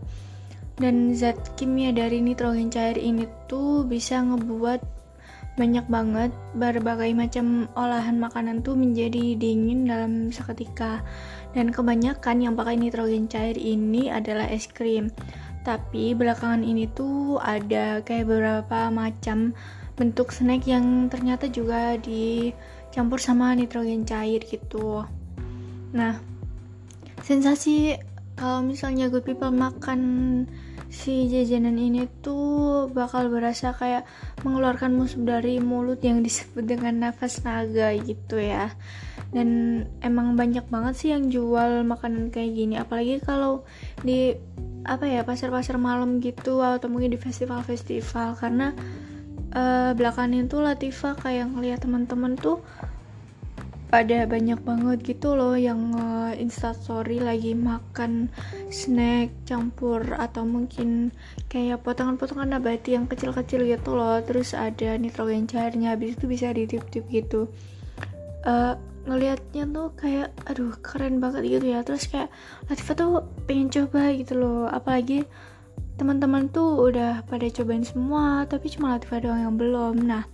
Dan zat kimia dari nitrogen cair ini tuh bisa ngebuat banyak banget berbagai macam olahan makanan tuh menjadi dingin dalam seketika dan kebanyakan yang pakai nitrogen cair ini adalah es krim. Tapi belakangan ini tuh ada kayak beberapa macam bentuk snack yang ternyata juga dicampur sama nitrogen cair gitu. Nah sensasi kalau misalnya good people makan si jajanan ini tuh bakal berasa kayak mengeluarkan musuh dari mulut yang disebut dengan nafas naga gitu ya dan emang banyak banget sih yang jual makanan kayak gini. Apalagi kalau di apa ya pasar-pasar malam gitu atau mungkin di festival-festival. Karena uh, belakangan itu Latifa kayak ngeliat teman-teman tuh pada banyak banget gitu loh yang uh, instastory lagi makan snack campur atau mungkin kayak potongan-potongan nabati yang kecil-kecil gitu loh. Terus ada nitrogen cairnya habis itu bisa ditip-tip gitu uh, ngelihatnya tuh kayak aduh keren banget gitu ya. Terus kayak Latifah tuh pengen coba gitu loh. Apalagi teman-teman tuh udah pada cobain semua tapi cuma Latifah doang yang belum. Nah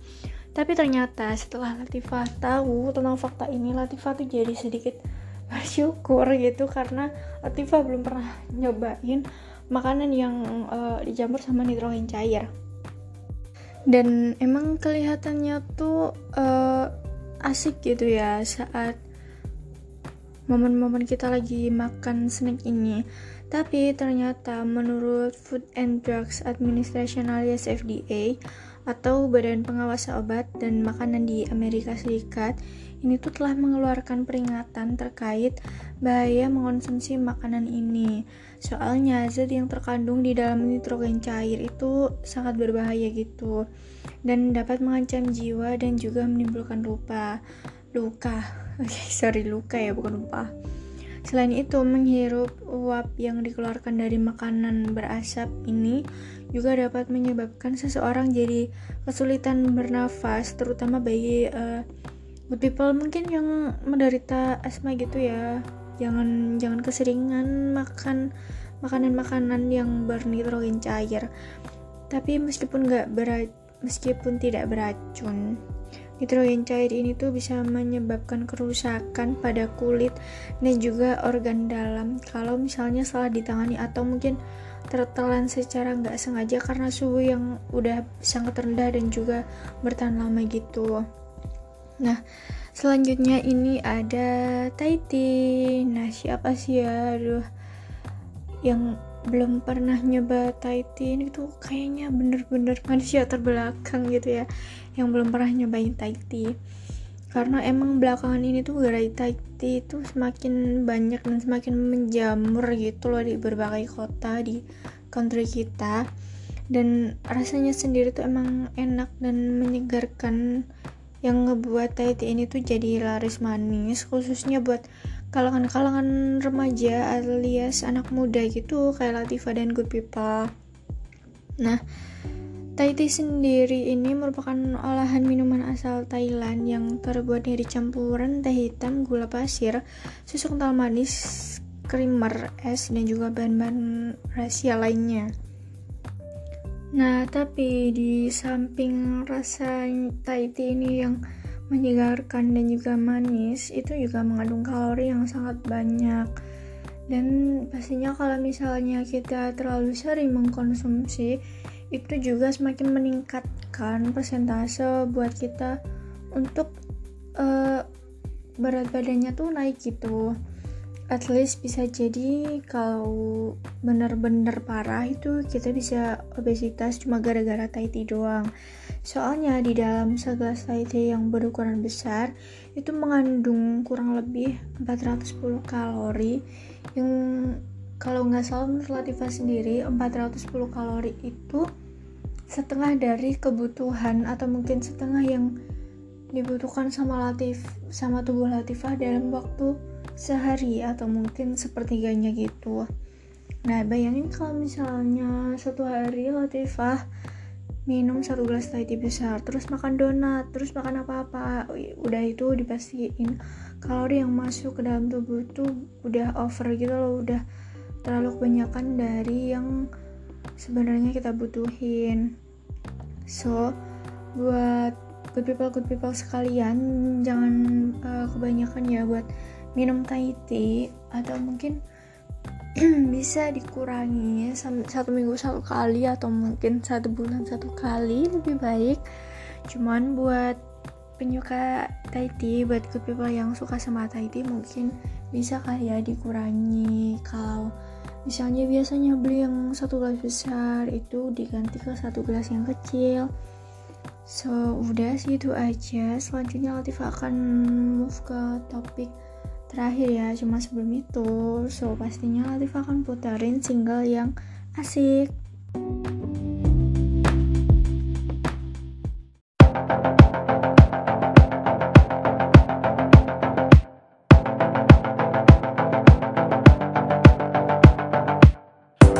tapi ternyata setelah Latifah tahu tentang fakta ini, Latifah tuh jadi sedikit bersyukur gitu karena Latifah belum pernah nyobain makanan yang uh, dicampur sama nitrogen cair. Dan emang kelihatannya tuh uh, asik gitu ya saat momen-momen kita lagi makan snack ini. Tapi ternyata menurut Food and Drugs Administration alias FDA, atau Badan Pengawas Obat dan Makanan di Amerika Serikat ini tuh telah mengeluarkan peringatan terkait bahaya mengonsumsi makanan ini. Soalnya zat yang terkandung di dalam nitrogen cair itu sangat berbahaya gitu dan dapat mengancam jiwa dan juga menimbulkan lupa. Luka. Oke, okay, sorry luka ya bukan lupa. Selain itu, menghirup uap yang dikeluarkan dari makanan berasap ini juga dapat menyebabkan seseorang jadi kesulitan bernafas, terutama bagi uh, good people mungkin yang menderita asma gitu ya. Jangan jangan keseringan makan makanan-makanan yang bernitrogen cair. Tapi meskipun nggak berat, meskipun tidak beracun, Nitrogen cair ini tuh bisa menyebabkan kerusakan pada kulit dan juga organ dalam kalau misalnya salah ditangani atau mungkin tertelan secara nggak sengaja karena suhu yang udah sangat rendah dan juga bertahan lama gitu. Nah, selanjutnya ini ada Taiti. Nah, siapa sih ya? Aduh, yang belum pernah nyoba Thai tea itu kayaknya bener-bener manusia terbelakang gitu ya yang belum pernah nyobain Thai tea. Karena emang belakangan ini tuh gerai Thai tea itu semakin banyak dan semakin menjamur gitu loh di berbagai kota di country kita. Dan rasanya sendiri tuh emang enak dan menyegarkan yang ngebuat Thai tea ini tuh jadi laris manis khususnya buat kalangan-kalangan remaja alias anak muda gitu kayak Latifah dan Good People. Nah, Thai tea sendiri ini merupakan olahan minuman asal Thailand yang terbuat dari campuran teh hitam, gula pasir, susu kental manis, creamer, es, dan juga bahan-bahan rahasia lainnya. Nah, tapi di samping rasa Thai tea ini yang menyegarkan dan juga manis itu juga mengandung kalori yang sangat banyak. Dan pastinya kalau misalnya kita terlalu sering mengkonsumsi itu juga semakin meningkatkan persentase buat kita untuk uh, berat badannya tuh naik gitu at least bisa jadi kalau bener-bener parah itu kita bisa obesitas cuma gara-gara Thai tea doang. Soalnya di dalam segelas Thai tea yang berukuran besar itu mengandung kurang lebih 410 kalori. Yang kalau nggak salah menurut Latifah sendiri 410 kalori itu setengah dari kebutuhan atau mungkin setengah yang dibutuhkan sama Latif sama tubuh Latifah dalam waktu sehari atau mungkin sepertiganya gitu. Nah bayangin kalau misalnya satu hari Latifah minum satu gelas Thai tea besar terus makan donat terus makan apa-apa udah itu dipastiin kalori yang masuk ke dalam tubuh tuh udah over gitu loh udah terlalu kebanyakan dari yang sebenarnya kita butuhin. So buat good people good people sekalian jangan uh, kebanyakan ya buat minum Thai tea atau mungkin bisa dikurangi satu minggu satu kali atau mungkin satu bulan satu kali lebih baik. Cuman buat penyuka Thai tea buat good people yang suka sama Thai mungkin bisa kali ya dikurangi. Kalau misalnya biasanya beli yang satu gelas besar itu diganti ke satu gelas yang kecil. So udah sih itu aja. Selanjutnya Latif akan move ke topik Terakhir ya, cuma sebelum itu, so pastinya Latif akan puterin single yang asik.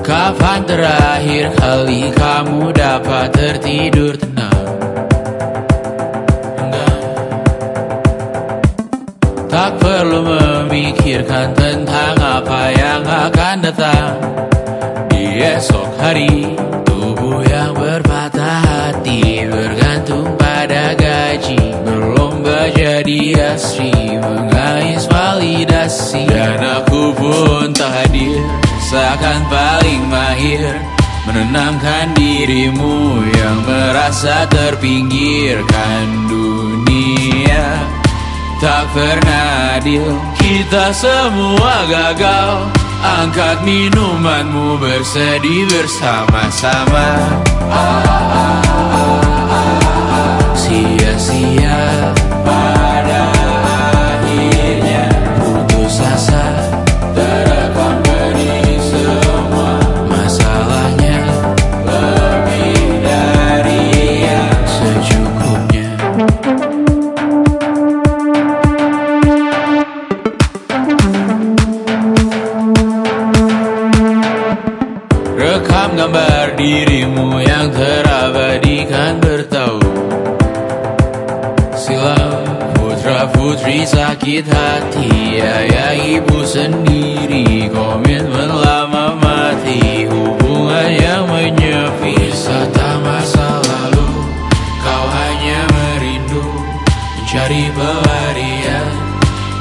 Kapan terakhir kali kamu dapat tertidur tenang? Memikirkan tentang apa yang akan datang? Di esok hari Tubuh yang berpatah hati Bergantung pada gaji. Berlomba jadi asri Mengais validasi. Dan aku pun tak hadir Seakan paling mahir. Menenangkan dirimu Yang merasa terpinggirkan dunia Tak pernah adil. Kita semua gagal. Angkat minumanmu bersedih bersama-sama. Sia-sia sakit hati Ayah ibu sendiri. Komitmen lama mati Hubungan yang menyepi Wisata masa lalu Kau hanya merindu. Mencari pelarian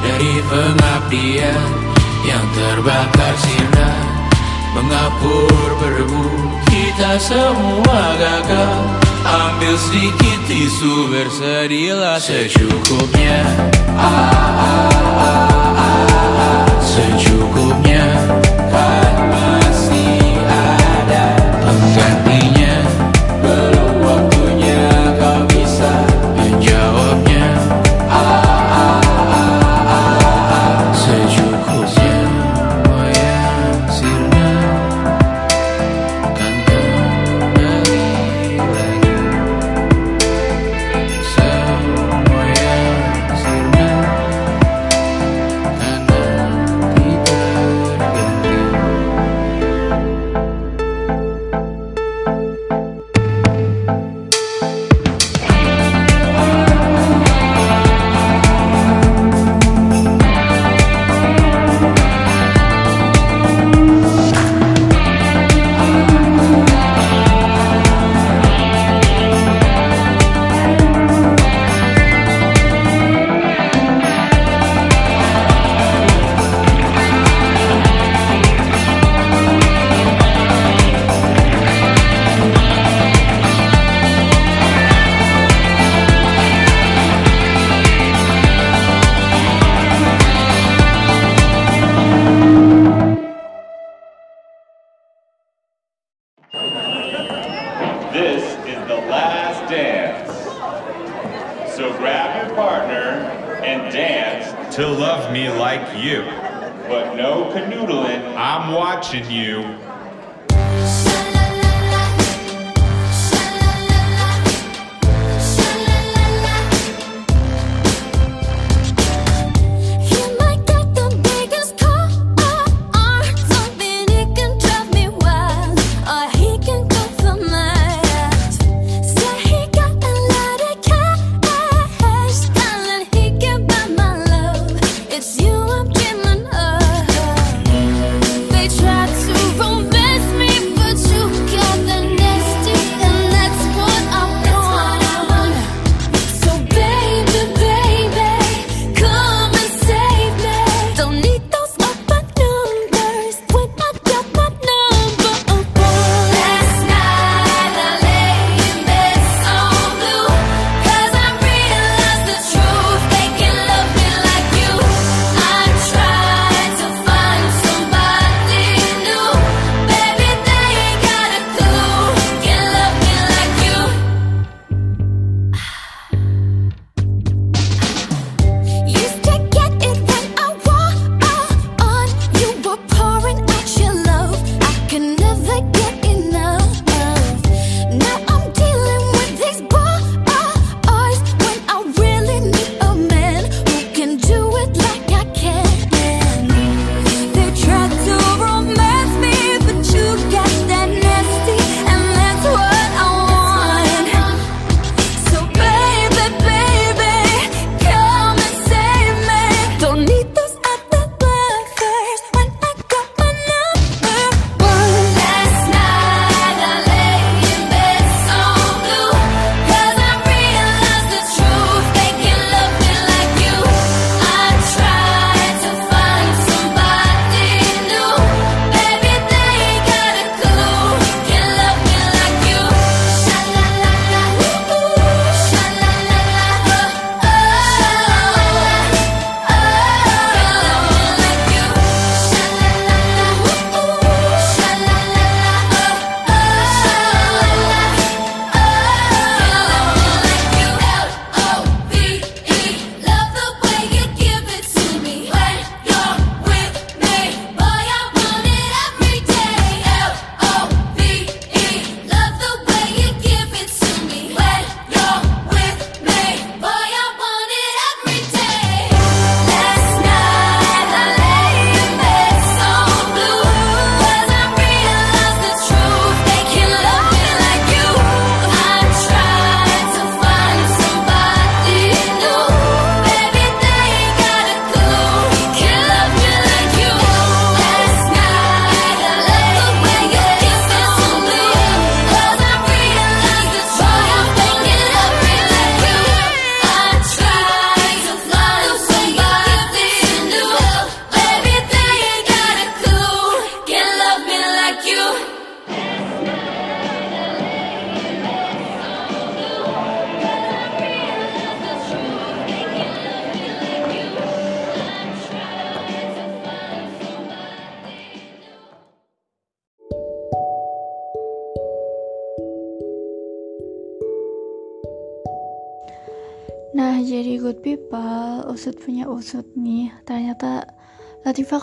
Dari pengabdian Yang terbakar sinar Mengapur berdebu Kita semua gagal. Ambil sedikit tisu Bersedihlah secukupnya. Secukupnya. Kan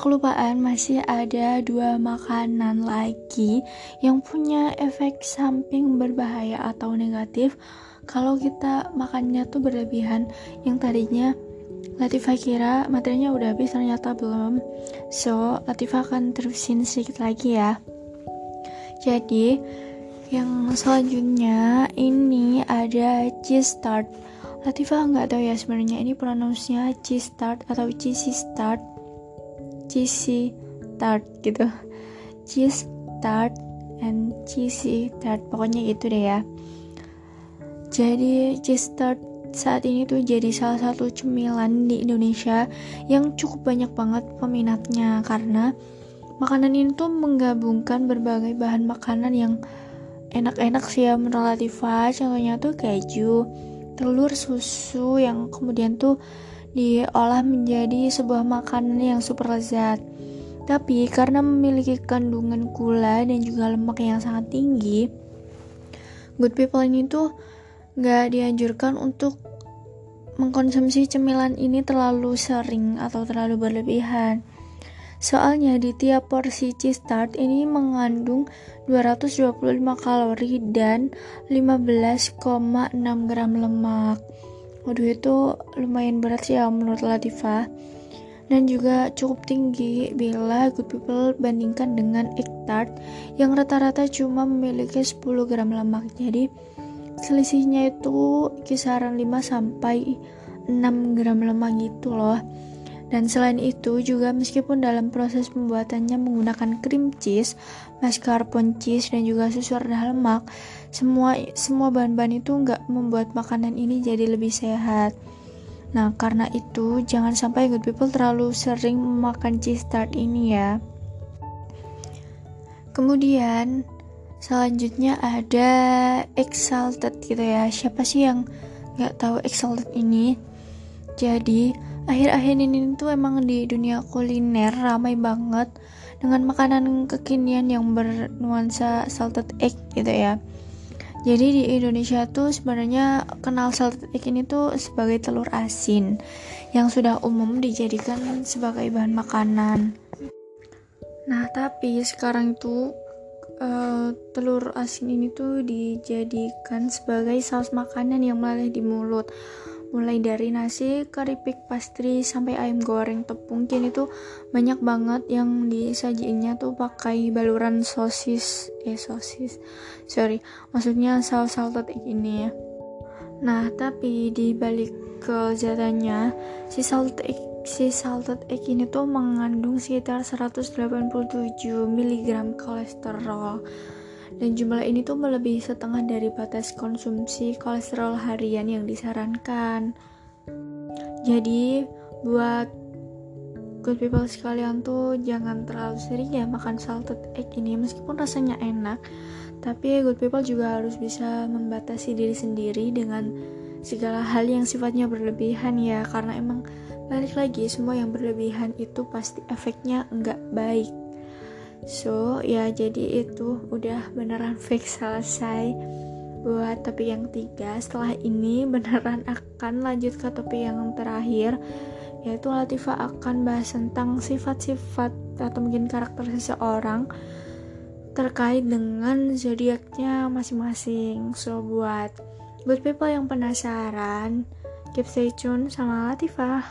kelupaan masih ada dua makanan lagi yang punya efek samping berbahaya atau negatif. Kalau kita makannya tuh berlebihan yang tadinya Latifah kira materinya udah habis ternyata belum. So Latifah akan terusin sedikit lagi ya. Jadi yang selanjutnya ini ada cheese tart. Latifah nggak tahu ya sebenarnya ini pronunciasinya cheese tart atau cheesy tart cheesy tart gitu. Cheese tart and cheesy tart. Pokoknya gitu deh ya. Jadi cheese tart saat ini tuh jadi salah satu cemilan di Indonesia yang cukup banyak banget peminatnya karena makanan ini tuh menggabungkan berbagai bahan makanan yang enak-enak sih ya menurut Latifah. Contohnya tuh keju telur susu yang kemudian tuh diolah menjadi sebuah makanan yang super lezat. Tapi karena memiliki kandungan gula dan juga lemak yang sangat tinggi, good people ini tuh nggak dianjurkan untuk mengkonsumsi cemilan ini terlalu sering atau terlalu berlebihan. Soalnya di tiap porsi cheese tart ini mengandung 225 kalori dan 15,6 gram lemak. Waduh itu lumayan berat sih ya menurut Latifah dan juga cukup tinggi bila good people bandingkan dengan egg tart yang rata-rata cuma memiliki 10 gram lemak. Jadi selisihnya itu kisaran 5 sampai 6 gram lemak gitu loh. Dan selain itu juga meskipun dalam proses pembuatannya menggunakan cream cheese, mascarpone cheese dan juga susu rendah lemak, semua semua bahan-bahan itu nggak membuat makanan ini jadi lebih sehat. Nah karena itu jangan sampai good people terlalu sering memakan cheese tart ini ya. Kemudian selanjutnya ada exalted gitu ya. Siapa sih yang nggak tahu exalted ini? Jadi akhir-akhir ini tuh emang di dunia kuliner ramai banget dengan makanan kekinian yang bernuansa salted egg gitu ya jadi di Indonesia tuh sebenarnya kenal salted egg ini tuh sebagai telur asin yang sudah umum dijadikan sebagai bahan makanan. Nah tapi sekarang itu uh, telur asin ini tuh dijadikan sebagai saus makanan yang meleleh di mulut. Mulai dari nasi, keripik, pastry sampai ayam goreng tepung. Kini tuh banyak banget yang disajiinnya tuh pakai baluran sosis eh sosis sorry maksudnya saus salted egg ini ya. Nah tapi di balik kelezatannya si salted egg si salted egg ini tuh mengandung sekitar 187 mg kolesterol. Dan jumlah ini tuh melebihi setengah dari batas konsumsi kolesterol harian yang disarankan. Jadi buat good people sekalian tuh jangan terlalu sering ya makan salted egg ini. Meskipun rasanya enak tapi good people juga harus bisa membatasi diri sendiri dengan segala hal yang sifatnya berlebihan ya. Karena emang balik lagi semua yang berlebihan itu pasti efeknya nggak baik. So ya jadi itu udah beneran fix selesai buat topik yang tiga. Setelah ini beneran akan lanjut ke topik yang terakhir Yaitu Latifah akan bahas tentang sifat-sifat atau mungkin karakter seseorang Terkait dengan zodiaknya masing-masing. So buat good people yang penasaran Keep stay tune sama Latifah.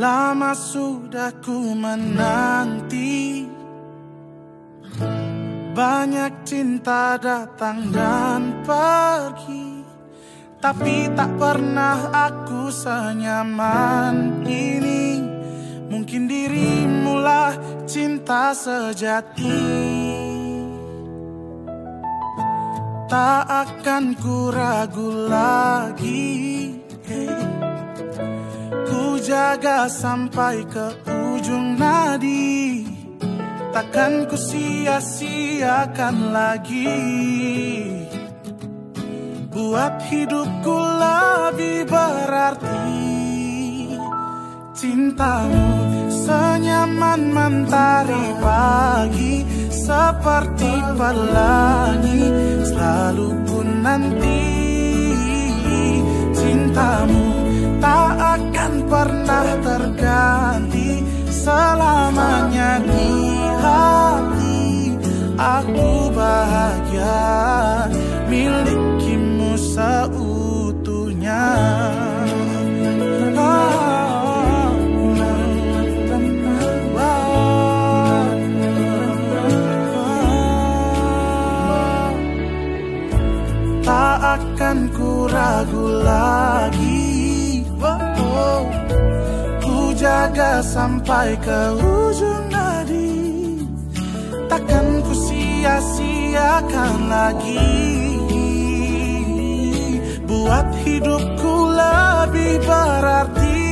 Lama sudah ku menanti Banyak cinta datang dan pergi Tapi tak pernah aku senyaman ini. Mungkin dirimulah cinta sejati. Tak akan ku ragu lagi. Ku jaga sampai ke ujung nadi Takkan ku sia-siakan lagi. Buat hidupku lebih berarti cintamu senyaman mentari pagi seperti pelangi selalu pun nanti. Cintamu tak akan pernah terganti selamanya di hati aku bahagia. Milikimu seutuhnya. Tak akan ku ragu lagi. Oh, Ku jaga sampai ke ujung Takkan ku sia-siakan lagi. Buat hidupku lebih berarti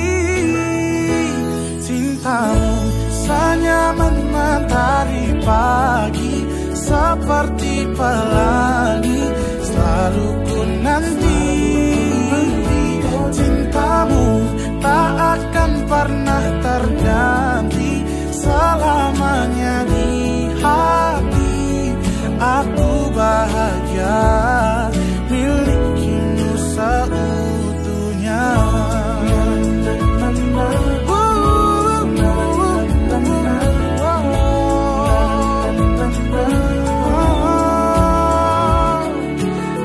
Cintamu senyaman mentari pagi Seperti pelangi Selalu ku nanti. Cintamu tak akan pernah terganti Selamanya di hati Aku bahagia. Milikimu seutuhnya.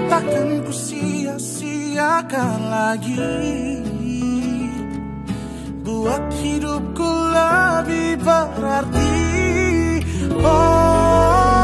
Takkan ku sia-siakan lagi. Buat hidupku lebih berarti Selalu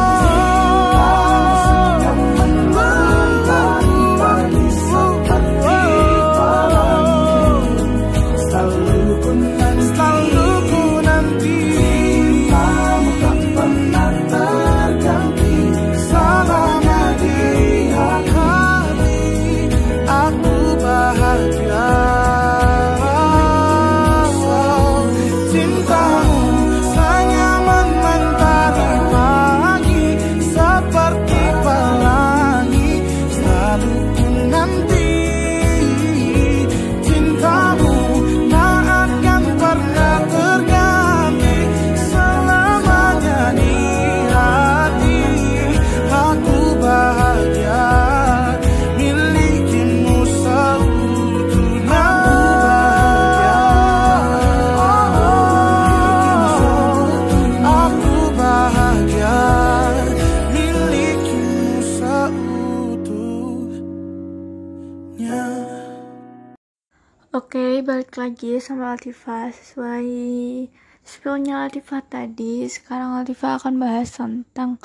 balik lagi sama Latifah sesuai spillnya Latifah tadi. Sekarang Latifah akan bahas tentang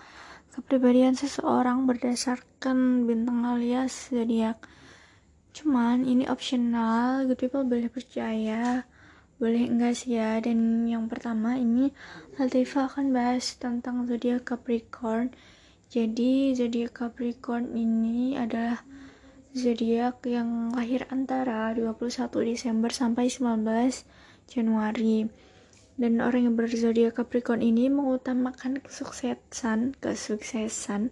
kepribadian seseorang berdasarkan bintang alias zodiak. Cuman ini optional, good people boleh percaya, boleh enggak sih ya. Dan yang pertama ini Latifah akan bahas tentang zodiak Capricorn. Jadi zodiak Capricorn ini adalah zodiak yang lahir antara 21 Desember sampai 19 Januari. Dan orang yang berzodiak Capricorn ini mengutamakan kesuksesan, kesuksesan,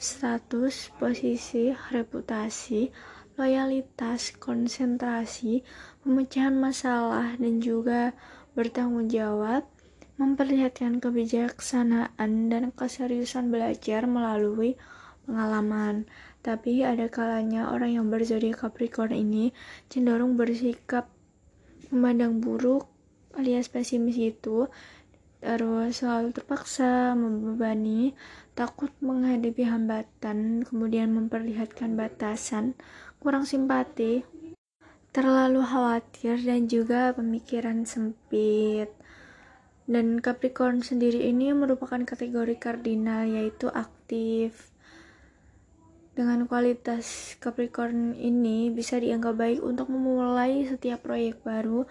status, posisi, reputasi, loyalitas, konsentrasi, pemecahan masalah, dan juga bertanggung jawab, memperlihatkan kebijaksanaan dan keseriusan belajar melalui pengalaman. Tapi ada kalanya orang yang berzodiak Capricorn ini cenderung bersikap memandang buruk alias pesimis gitu terus selalu terpaksa membebani takut menghadapi hambatan kemudian memperlihatkan batasan kurang simpati terlalu khawatir dan juga pemikiran sempit. Dan Capricorn sendiri ini merupakan kategori kardinal yaitu aktif dengan kualitas Capricorn ini bisa dianggap baik untuk memulai setiap proyek baru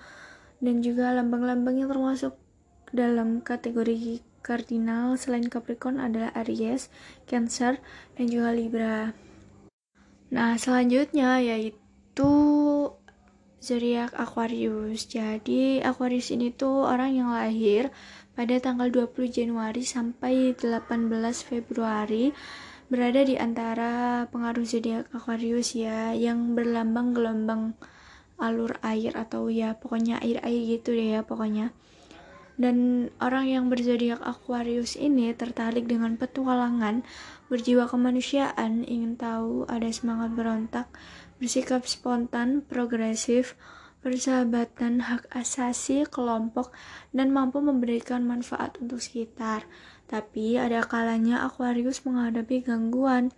dan juga lambang-lambang yang termasuk dalam kategori kardinal selain Capricorn adalah Aries, Cancer, dan juga Libra. Nah, selanjutnya yaitu zodiak Aquarius. Jadi, Aquarius ini tuh orang yang lahir pada tanggal 20 Januari sampai 18 Februari berada di antara pengaruh zodiak Aquarius ya yang berlambang gelombang alur air atau ya pokoknya air-air gitu deh ya pokoknya dan orang yang berzodiak Aquarius ini tertarik dengan petualangan, berjiwa kemanusiaan, ingin tahu, ada semangat berontak, bersikap spontan, progresif, persahabatan, hak asasi, kelompok, dan mampu memberikan manfaat untuk sekitar. Tapi ada kalanya Aquarius menghadapi gangguan,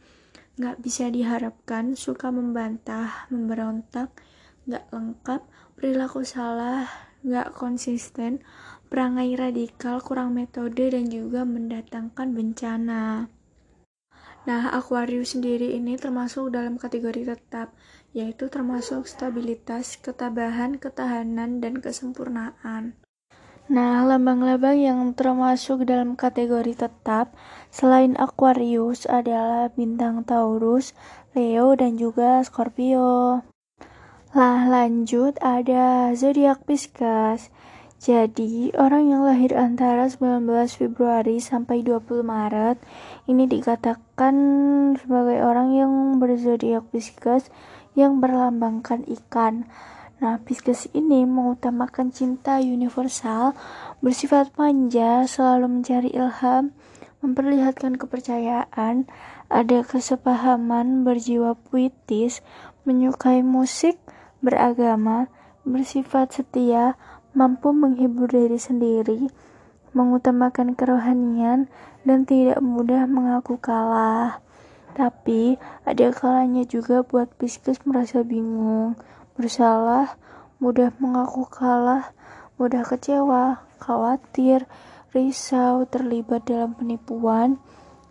nggak bisa diharapkan, suka membantah, memberontak, nggak lengkap, perilaku salah, nggak konsisten, perangai radikal, kurang metode, dan juga mendatangkan bencana. Nah, Aquarius sendiri ini termasuk dalam kategori tetap, yaitu termasuk stabilitas, ketabahan, ketahanan, dan kesempurnaan. Nah, lambang-lambang yang termasuk dalam kategori tetap selain Aquarius adalah bintang Taurus, Leo, dan juga Scorpio. Lah, lanjut ada zodiak Pisces. Jadi, orang yang lahir antara 19 Februari sampai 20 Maret ini dikatakan sebagai orang yang berzodiak Pisces yang berlambangkan ikan. Nah, Pisces ini mengutamakan cinta universal, bersifat manja, selalu mencari ilham, memperlihatkan kepercayaan, ada kesepahaman, berjiwa puitis, menyukai musik, beragama, bersifat setia, mampu menghibur diri sendiri, mengutamakan kerohanian, dan tidak mudah mengaku kalah. Tapi, ada kalanya juga buat Pisces merasa bingung, bersalah, mudah mengaku kalah, mudah kecewa, khawatir, risau, terlibat dalam penipuan,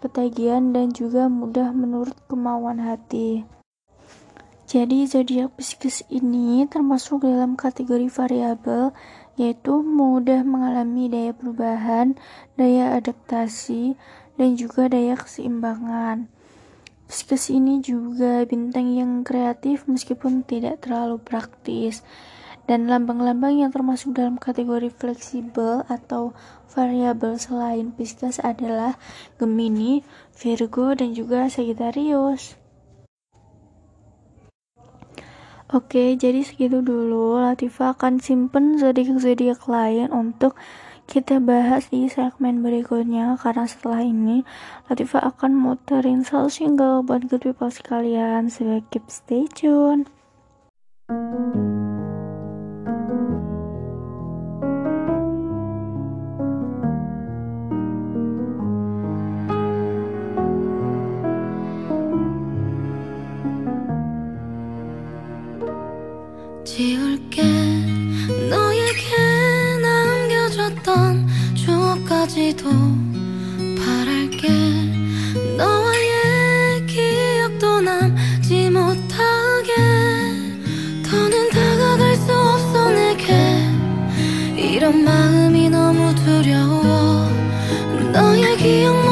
ketagihan, dan juga mudah menurut kemauan hati. Jadi zodiak Pisces ini termasuk dalam kategori variabel yaitu mudah mengalami daya perubahan, daya adaptasi, dan juga daya keseimbangan. Pisces ini juga bintang yang kreatif meskipun tidak terlalu praktis. Dan lambang-lambang yang termasuk dalam kategori fleksibel atau variabel selain Pisces adalah Gemini, Virgo, dan juga Sagittarius. Oke, jadi segitu dulu. Latifa akan simpen zodiak-zodiak lain untuk kita bahas di segmen berikutnya karena setelah ini Latifa akan muterin satu single buat good people sekalian. So keep stay tune. 지 남겨줬던 추억까지도 바랄게. 너와의 기억도 남지 못하게. 더는 다가갈 수 없어 내게. 이런 마음이 너무 두려워. 너의 기억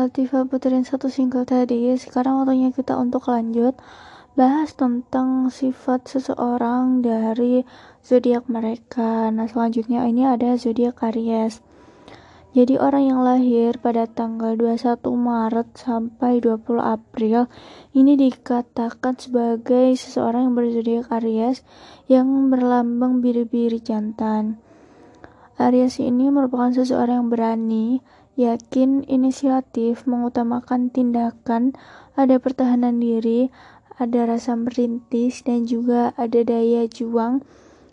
Latifa puterin satu single tadi, sekarang waktunya kita untuk lanjut bahas tentang sifat seseorang dari zodiak mereka. Nah, selanjutnya ini ada zodiak Aries. Jadi orang yang lahir pada tanggal 21 Maret sampai 20 April ini dikatakan sebagai seseorang yang berzodiak Aries yang berlambang biri-biri jantan. Aries ini merupakan seseorang yang berani, yakin, inisiatif, mengutamakan tindakan, ada pertahanan diri, ada rasa merintis, dan juga ada daya juang,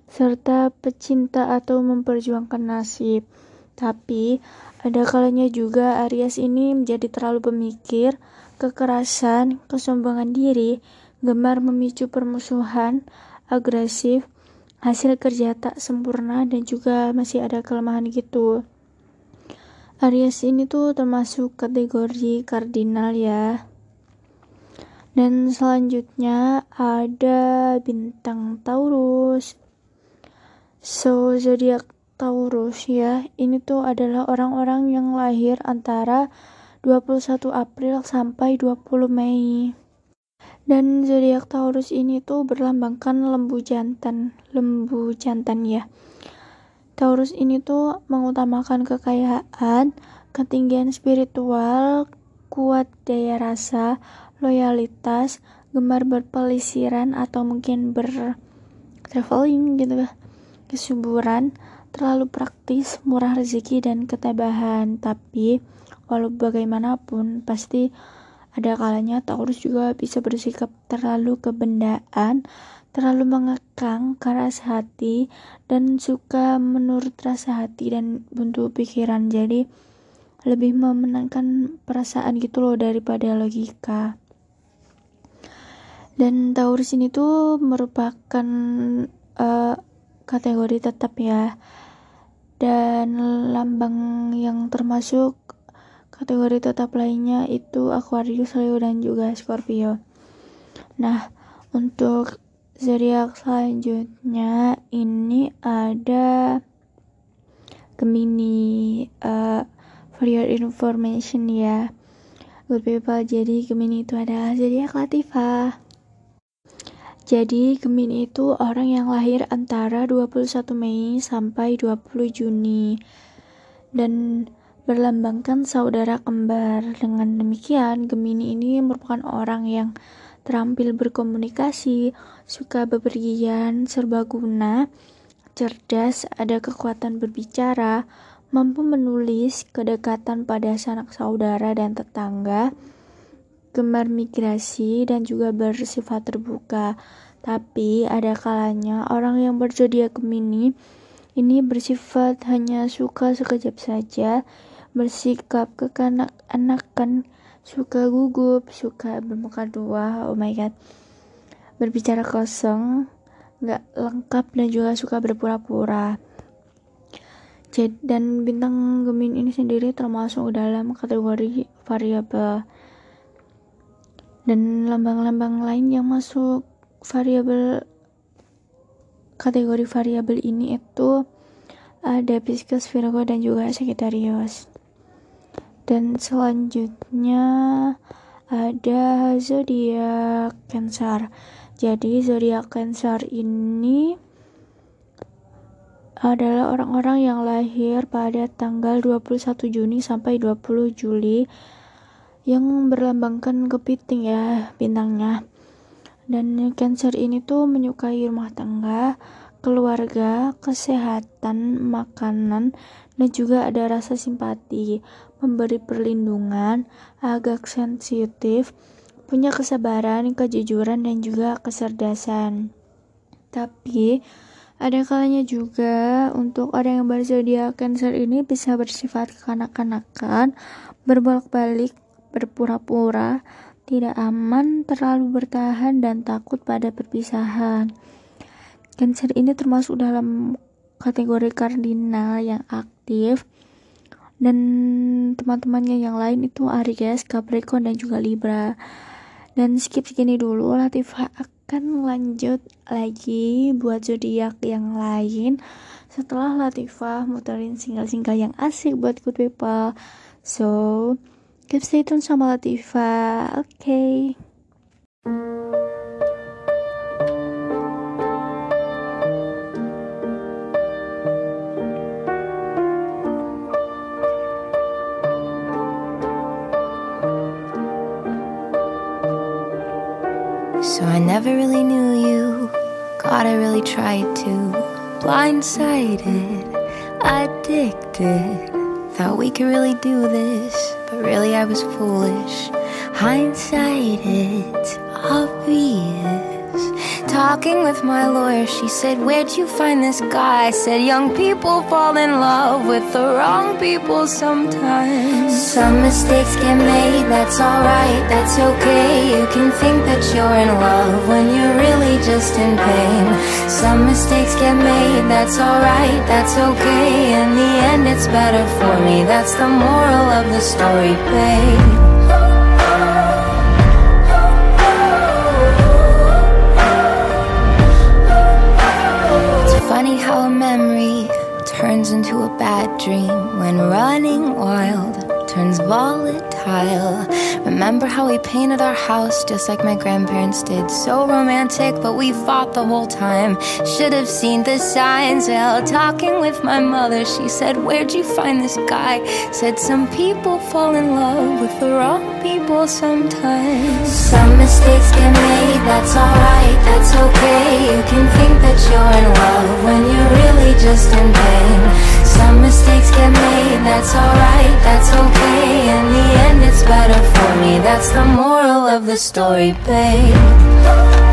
serta pecinta atau memperjuangkan nasib. Tapi, ada kalanya juga Aries ini menjadi terlalu pemikir, kekerasan, kesombongan diri, gemar memicu permusuhan, agresif, hasil kerja tak sempurna dan juga masih ada kelemahan gitu. Aries ini tuh termasuk kategori kardinal ya. Dan selanjutnya ada bintang Taurus. So, zodiak Taurus ya, ini tuh adalah orang-orang yang lahir antara 21 April sampai 20 Mei. Dan zodiak Taurus ini tuh berlambangkan lembu jantan, lembu jantan ya. Taurus ini tuh mengutamakan kekayaan, ketinggian spiritual, kuat daya rasa, loyalitas, gemar berpelisiran atau mungkin ber traveling gitu ya. Kesuburan, terlalu praktis, murah rezeki dan ketabahan. Tapi walau bagaimanapun pasti ada kalanya Taurus juga bisa bersikap terlalu kebendaan, terlalu mengekang, keras hati, dan suka menurut rasa hati dan buntu pikiran. Jadi lebih memenangkan perasaan gitu loh daripada logika. Dan Taurus ini tuh merupakan eh, kategori tetap ya. Dan lambang yang termasuk kategori tetap lainnya itu Aquarius, Leo, dan juga Scorpio. Nah, untuk zodiak selanjutnya ini ada Gemini. eh, for your information ya, good people. Jadi Gemini itu adalah zodiak Latifah. Jadi Gemini itu orang yang lahir antara 21 Mei sampai 20 Juni dan berlambangkan saudara kembar. Dengan demikian, Gemini ini merupakan orang yang terampil berkomunikasi, suka bepergian, serbaguna, cerdas, ada kekuatan berbicara, mampu menulis, kedekatan pada sanak saudara dan tetangga, gemar migrasi dan juga bersifat terbuka. Tapi ada kalanya orang yang berzodiak Gemini ini bersifat hanya suka sekejap saja, bersikap kekanak-anakan, suka gugup, suka bermuka dua, oh my god, berbicara kosong, nggak lengkap dan juga suka berpura-pura. Dan bintang Gemini ini sendiri termasuk dalam kategori variabel dan lambang-lambang lain yang masuk variabel kategori variabel ini itu ada Pisces, Virgo dan juga Sagittarius. Dan selanjutnya ada zodiak Cancer. Jadi zodiak Cancer ini adalah orang-orang yang lahir pada tanggal 21 Juni sampai 20 Juli yang berlambangkan kepiting ya bintangnya. Dan Cancer ini tuh menyukai rumah tangga, keluarga, kesehatan, makanan, dan juga ada rasa simpati, memberi perlindungan, agak sensitif, punya kesabaran, kejujuran, dan juga kecerdasan. Tapi ada kalanya juga untuk orang yang berzodiak Cancer ini bisa bersifat kekanak-kanakan, berbolak-balik, berpura-pura, tidak aman, terlalu bertahan, dan takut pada perpisahan. Cancer ini termasuk dalam kategori kardinal yang aktif dan teman-temannya yang lain itu Aries, Capricorn, dan juga Libra. Dan skip segini dulu, Latifah akan lanjut lagi buat zodiak yang lain setelah Latifah muterin single-single yang asik buat good people. So, keep stay tune sama Latifah. Oke. Okay. So I never really knew you. God, I really tried to. Blindsided, addicted. Thought we could really do this, but really I was foolish. Hindsight, it's obvious. Talking with my lawyer, she said, Where'd you find this guy? I said, Young people fall in love with the wrong people sometimes. Some mistakes get made, that's alright, that's okay. You can think that you're in love when you're really just in pain. Some mistakes get made, that's alright, that's okay. In the end, it's better for me, that's the moral of the story, babe. Memory turns into a bad dream when running wild turns volatile. Remember how we painted our house just like my grandparents did? So romantic, but we fought the whole time. Should have seen the signs. Well, talking with my mother, she said, Where'd you find this guy? Said, Some people fall in love with the wrong people sometimes. Some mistakes get made, that's alright, that's okay. You can think that you're in love when you're really just in pain. Some mistakes get made, that's alright, that's okay. In the end, it's better for me. That's the moral of the story, babe.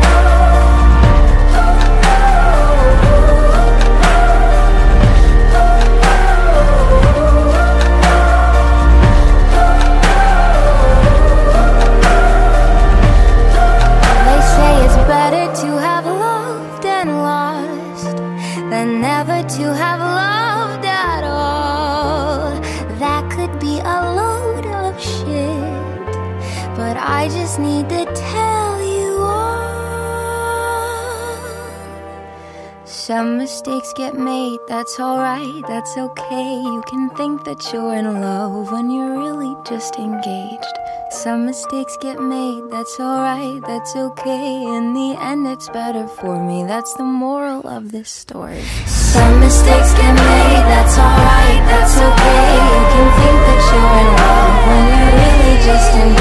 Some mistakes get made, that's alright, that's okay. You can think that you're in love when you're really just engaged. Some mistakes get made, that's alright, that's okay. In the end, it's better for me, that's the moral of this story. Some mistakes get made, that's alright, that's okay. You can think that you're in love when you're really just pain.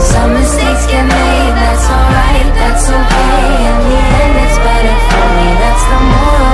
Some mistakes get made, that's alright, that's okay. In the end, it's better for that's the moral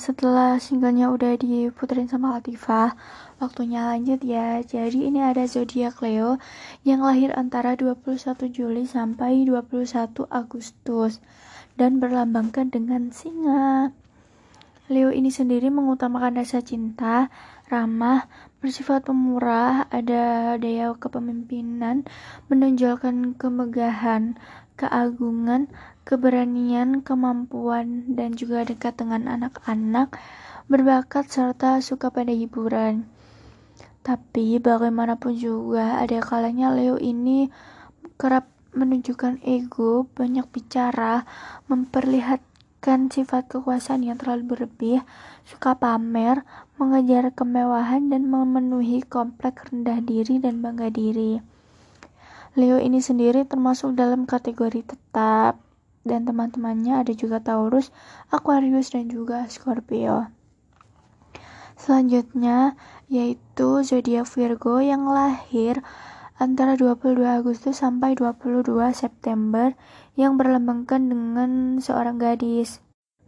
setelah singlenya udah diputerin sama Latifah Waktunya lanjut ya. Jadi ini ada zodiak Leo Yang lahir antara 21 Juli sampai 21 Agustus Dan berlambangkan dengan singa. Leo ini sendiri mengutamakan rasa cinta, ramah, bersifat pemurah, ada daya kepemimpinan, menonjolkan kemegahan, keagungan, keberanian, kemampuan, dan juga dekat dengan anak-anak, berbakat serta suka pada hiburan. Tapi bagaimanapun juga ada kalanya Leo ini kerap menunjukkan ego, banyak bicara, memperlihatkan sifat kekuasaan yang terlalu berlebih, suka pamer, mengejar kemewahan dan memenuhi kompleks rendah diri dan bangga diri. Leo ini sendiri termasuk dalam kategori tetap dan teman-temannya ada juga Taurus, Aquarius dan juga Scorpio. Selanjutnya yaitu zodiak Virgo yang lahir antara 22 Agustus sampai 22 September yang berlambangkan dengan seorang gadis.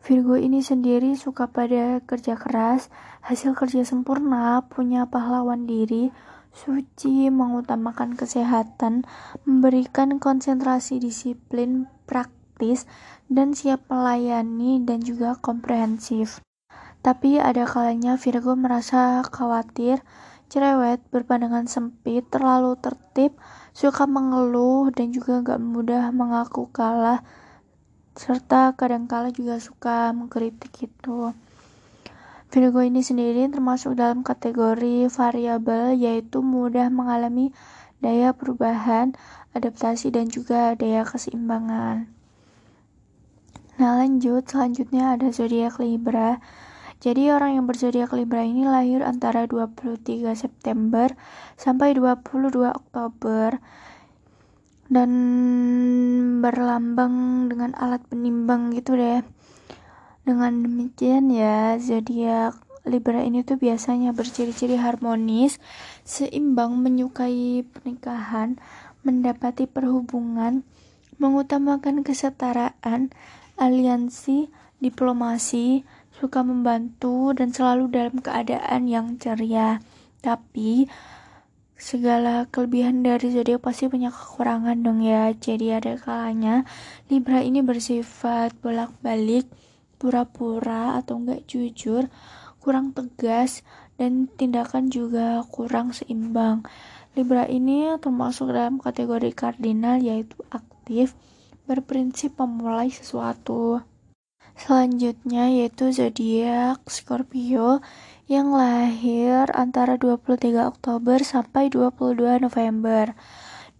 Virgo ini sendiri suka pada kerja keras, hasil kerja sempurna, punya pahlawan diri, suci, mengutamakan kesehatan, memberikan konsentrasi disiplin, praktis, dan siap melayani dan juga komprehensif. Tapi ada kalanya Virgo merasa khawatir, cerewet, berpandangan sempit, terlalu tertib, suka mengeluh, dan juga gak mudah mengaku kalah, serta kadangkala juga suka mengkritik gitu. Virgo ini sendiri termasuk dalam kategori variabel yaitu mudah mengalami daya perubahan, adaptasi dan juga daya keseimbangan. Nah, lanjut selanjutnya ada zodiak Libra. Jadi orang yang berzodiak Libra ini lahir antara 23 September sampai 22 Oktober dan berlambang dengan alat penimbang gitu deh. Dengan demikian ya, zodiak Libra ini tuh biasanya berciri-ciri harmonis, seimbang, menyukai pernikahan, mendapati perhubungan, mengutamakan kesetaraan, aliansi, diplomasi, suka membantu, dan selalu dalam keadaan yang ceria. Tapi, segala kelebihan dari zodiak pasti punya kekurangan dong ya. Jadi ada kalanya Libra ini bersifat bolak-balik, pura-pura atau enggak jujur, kurang tegas, dan tindakan juga kurang seimbang. Libra ini termasuk dalam kategori kardinal yaitu aktif, berprinsip memulai sesuatu. Selanjutnya yaitu zodiak Scorpio yang lahir antara 23 Oktober sampai 22 November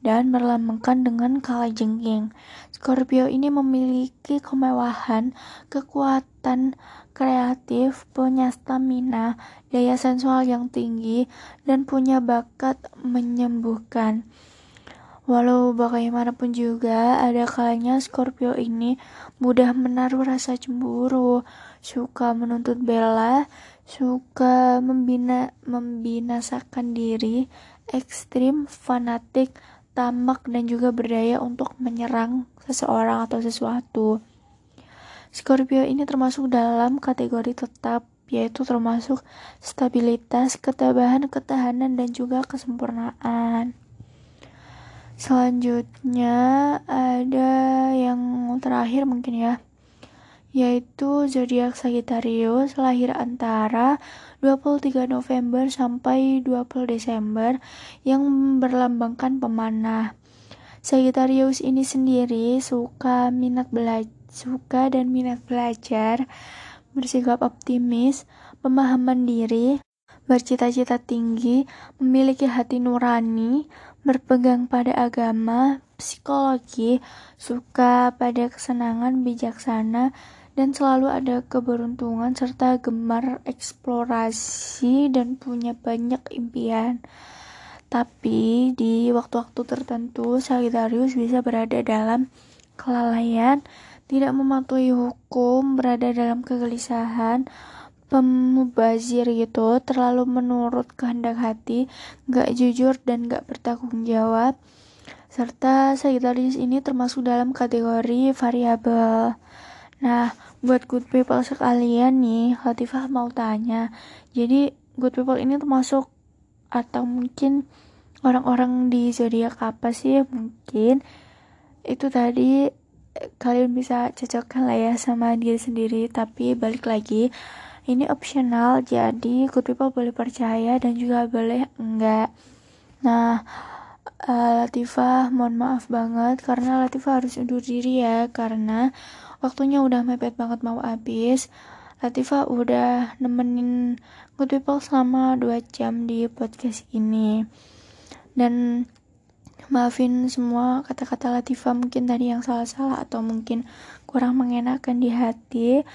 dan berlambangkan dengan kalajengking. Scorpio ini memiliki kemewahan, kekuatan kreatif, punya stamina, daya sensual yang tinggi, dan punya bakat menyembuhkan. Walau bagaimanapun juga, ada kalanya Scorpio ini mudah menaruh rasa cemburu, suka menuntut bela, suka membina membinasakan diri, ekstrim, fanatik, tamak, dan juga berdaya untuk menyerang seseorang atau sesuatu. Scorpio ini termasuk dalam kategori tetap, yaitu termasuk stabilitas, ketabahan, ketahanan, dan juga kesempurnaan. Selanjutnya ada yang terakhir mungkin ya, yaitu zodiak Sagittarius lahir antara 23 November sampai 20 Desember yang berlambangkan pemanah. Sagittarius ini sendiri suka minat belajar, suka dan minat belajar, bersikap optimis, pemahaman diri, bercita-cita tinggi, memiliki hati nurani, berpegang pada agama, psikologi, suka pada kesenangan, bijaksana, dan selalu ada keberuntungan serta gemar eksplorasi dan punya banyak impian. Tapi di waktu-waktu tertentu Sagittarius bisa berada dalam kelalaian, tidak mematuhi hukum, berada dalam kegelisahan, pemubazir gitu, terlalu menurut kehendak hati, gak jujur dan gak bertanggung jawab. Serta Sagittarius ini termasuk dalam kategori variabel. Nah, buat good people sekalian nih, Latifah mau tanya. Jadi, good people ini termasuk atau mungkin orang-orang di zodiak apa sih? Mungkin itu tadi kalian bisa cocokkan lah ya sama diri sendiri tapi balik lagi ini optional jadi good people boleh percaya dan juga boleh enggak. Nah uh, Latifah mohon maaf banget karena Latifah harus undur diri ya karena waktunya udah mepet banget mau habis. Latifah udah nemenin good people selama 2 jam di podcast ini. Dan maafin semua kata-kata Latifah mungkin tadi yang salah-salah atau mungkin kurang mengenakan di hati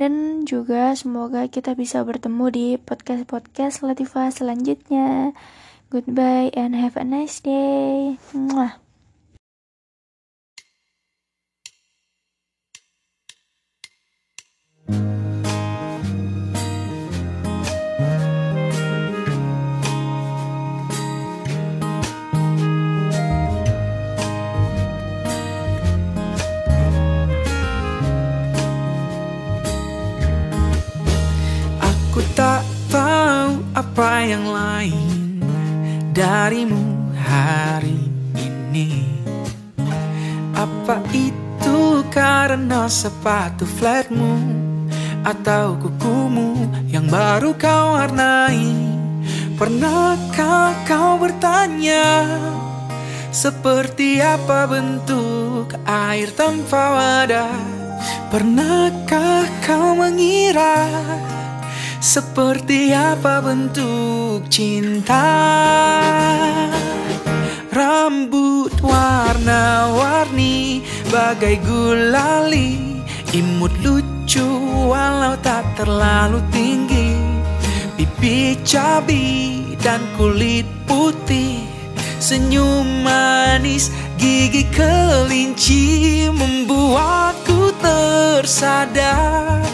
dan juga semoga kita bisa bertemu di podcast-podcast Latifah selanjutnya goodbye and have a nice day Mwah. Aku apa yang lain darimu hari ini? Apa itu karena sepatu flatmu Atau kukumu yang baru kau warnai? Pernahkah kau bertanya Seperti apa bentuk air tanpa wadah? Pernahkah kau mengira seperti apa bentuk cinta? Rambut warna-warni Bagai gulali Imut lucu walau tak terlalu tinggi. Pipi cabi dan kulit putih. Senyum manis gigi kelinci Membuatku tersadar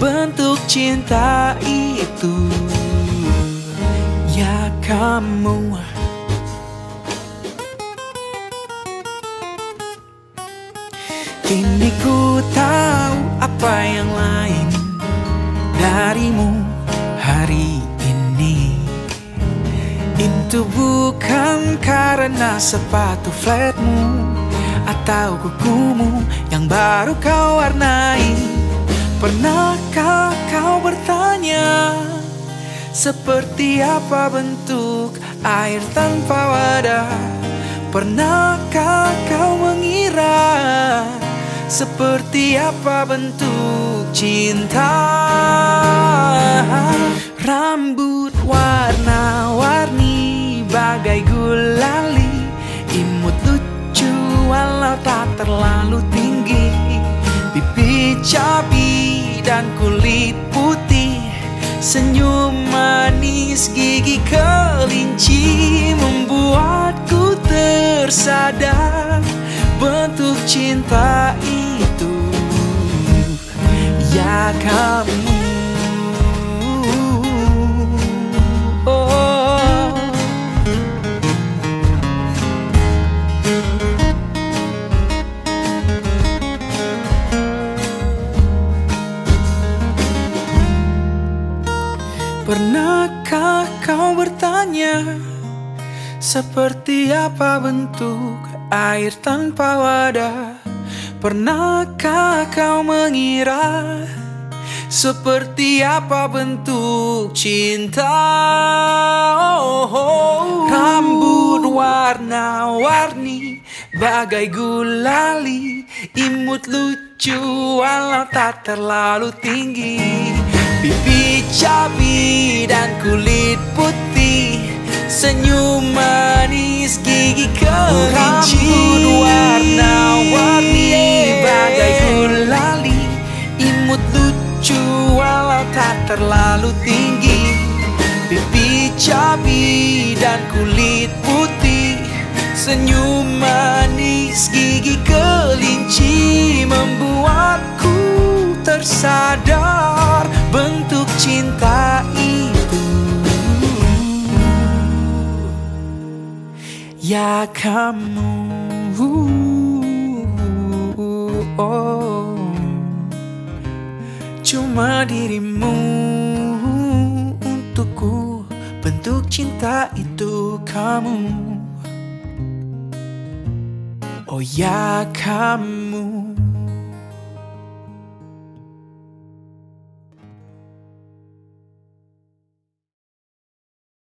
bentuk cinta itu. Ya kamu. Kini ku tahu apa yang lain darimu hari ini. Itu bukan karena sepatu flatmu Atau kukumu yang baru kau warnai Pernahkah kau bertanya Seperti apa bentuk air tanpa wadah? Pernahkah kau mengira Seperti apa bentuk cinta? Rambut warna-warni bagai gulali Imut lucu walau tak terlalu tinggi Pipi cabi dan kulit putih Senyum manis gigi kelinci Membuatku tersadar Bentuk cinta itu. Ya kamu Pernahkah kau bertanya Seperti apa bentuk air tanpa wadah? Pernahkah kau mengira Seperti apa bentuk cinta? Oh, oh. Rambut warna-warni Bagai gulali Imut lucu walau tak terlalu tinggi Pipi cabi dan kulit putih Senyum manis gigi kelinci Rambut warna-warni bagai gulali Imut lucu walau tak terlalu tinggi. Pipi cabi dan kulit putih Senyum manis gigi kelinci Membuatku tersadar bentuk cinta itu. Ya kamu. Oh. Cuma dirimu untukku. Bentuk cinta itu kamu. Oh ya kamu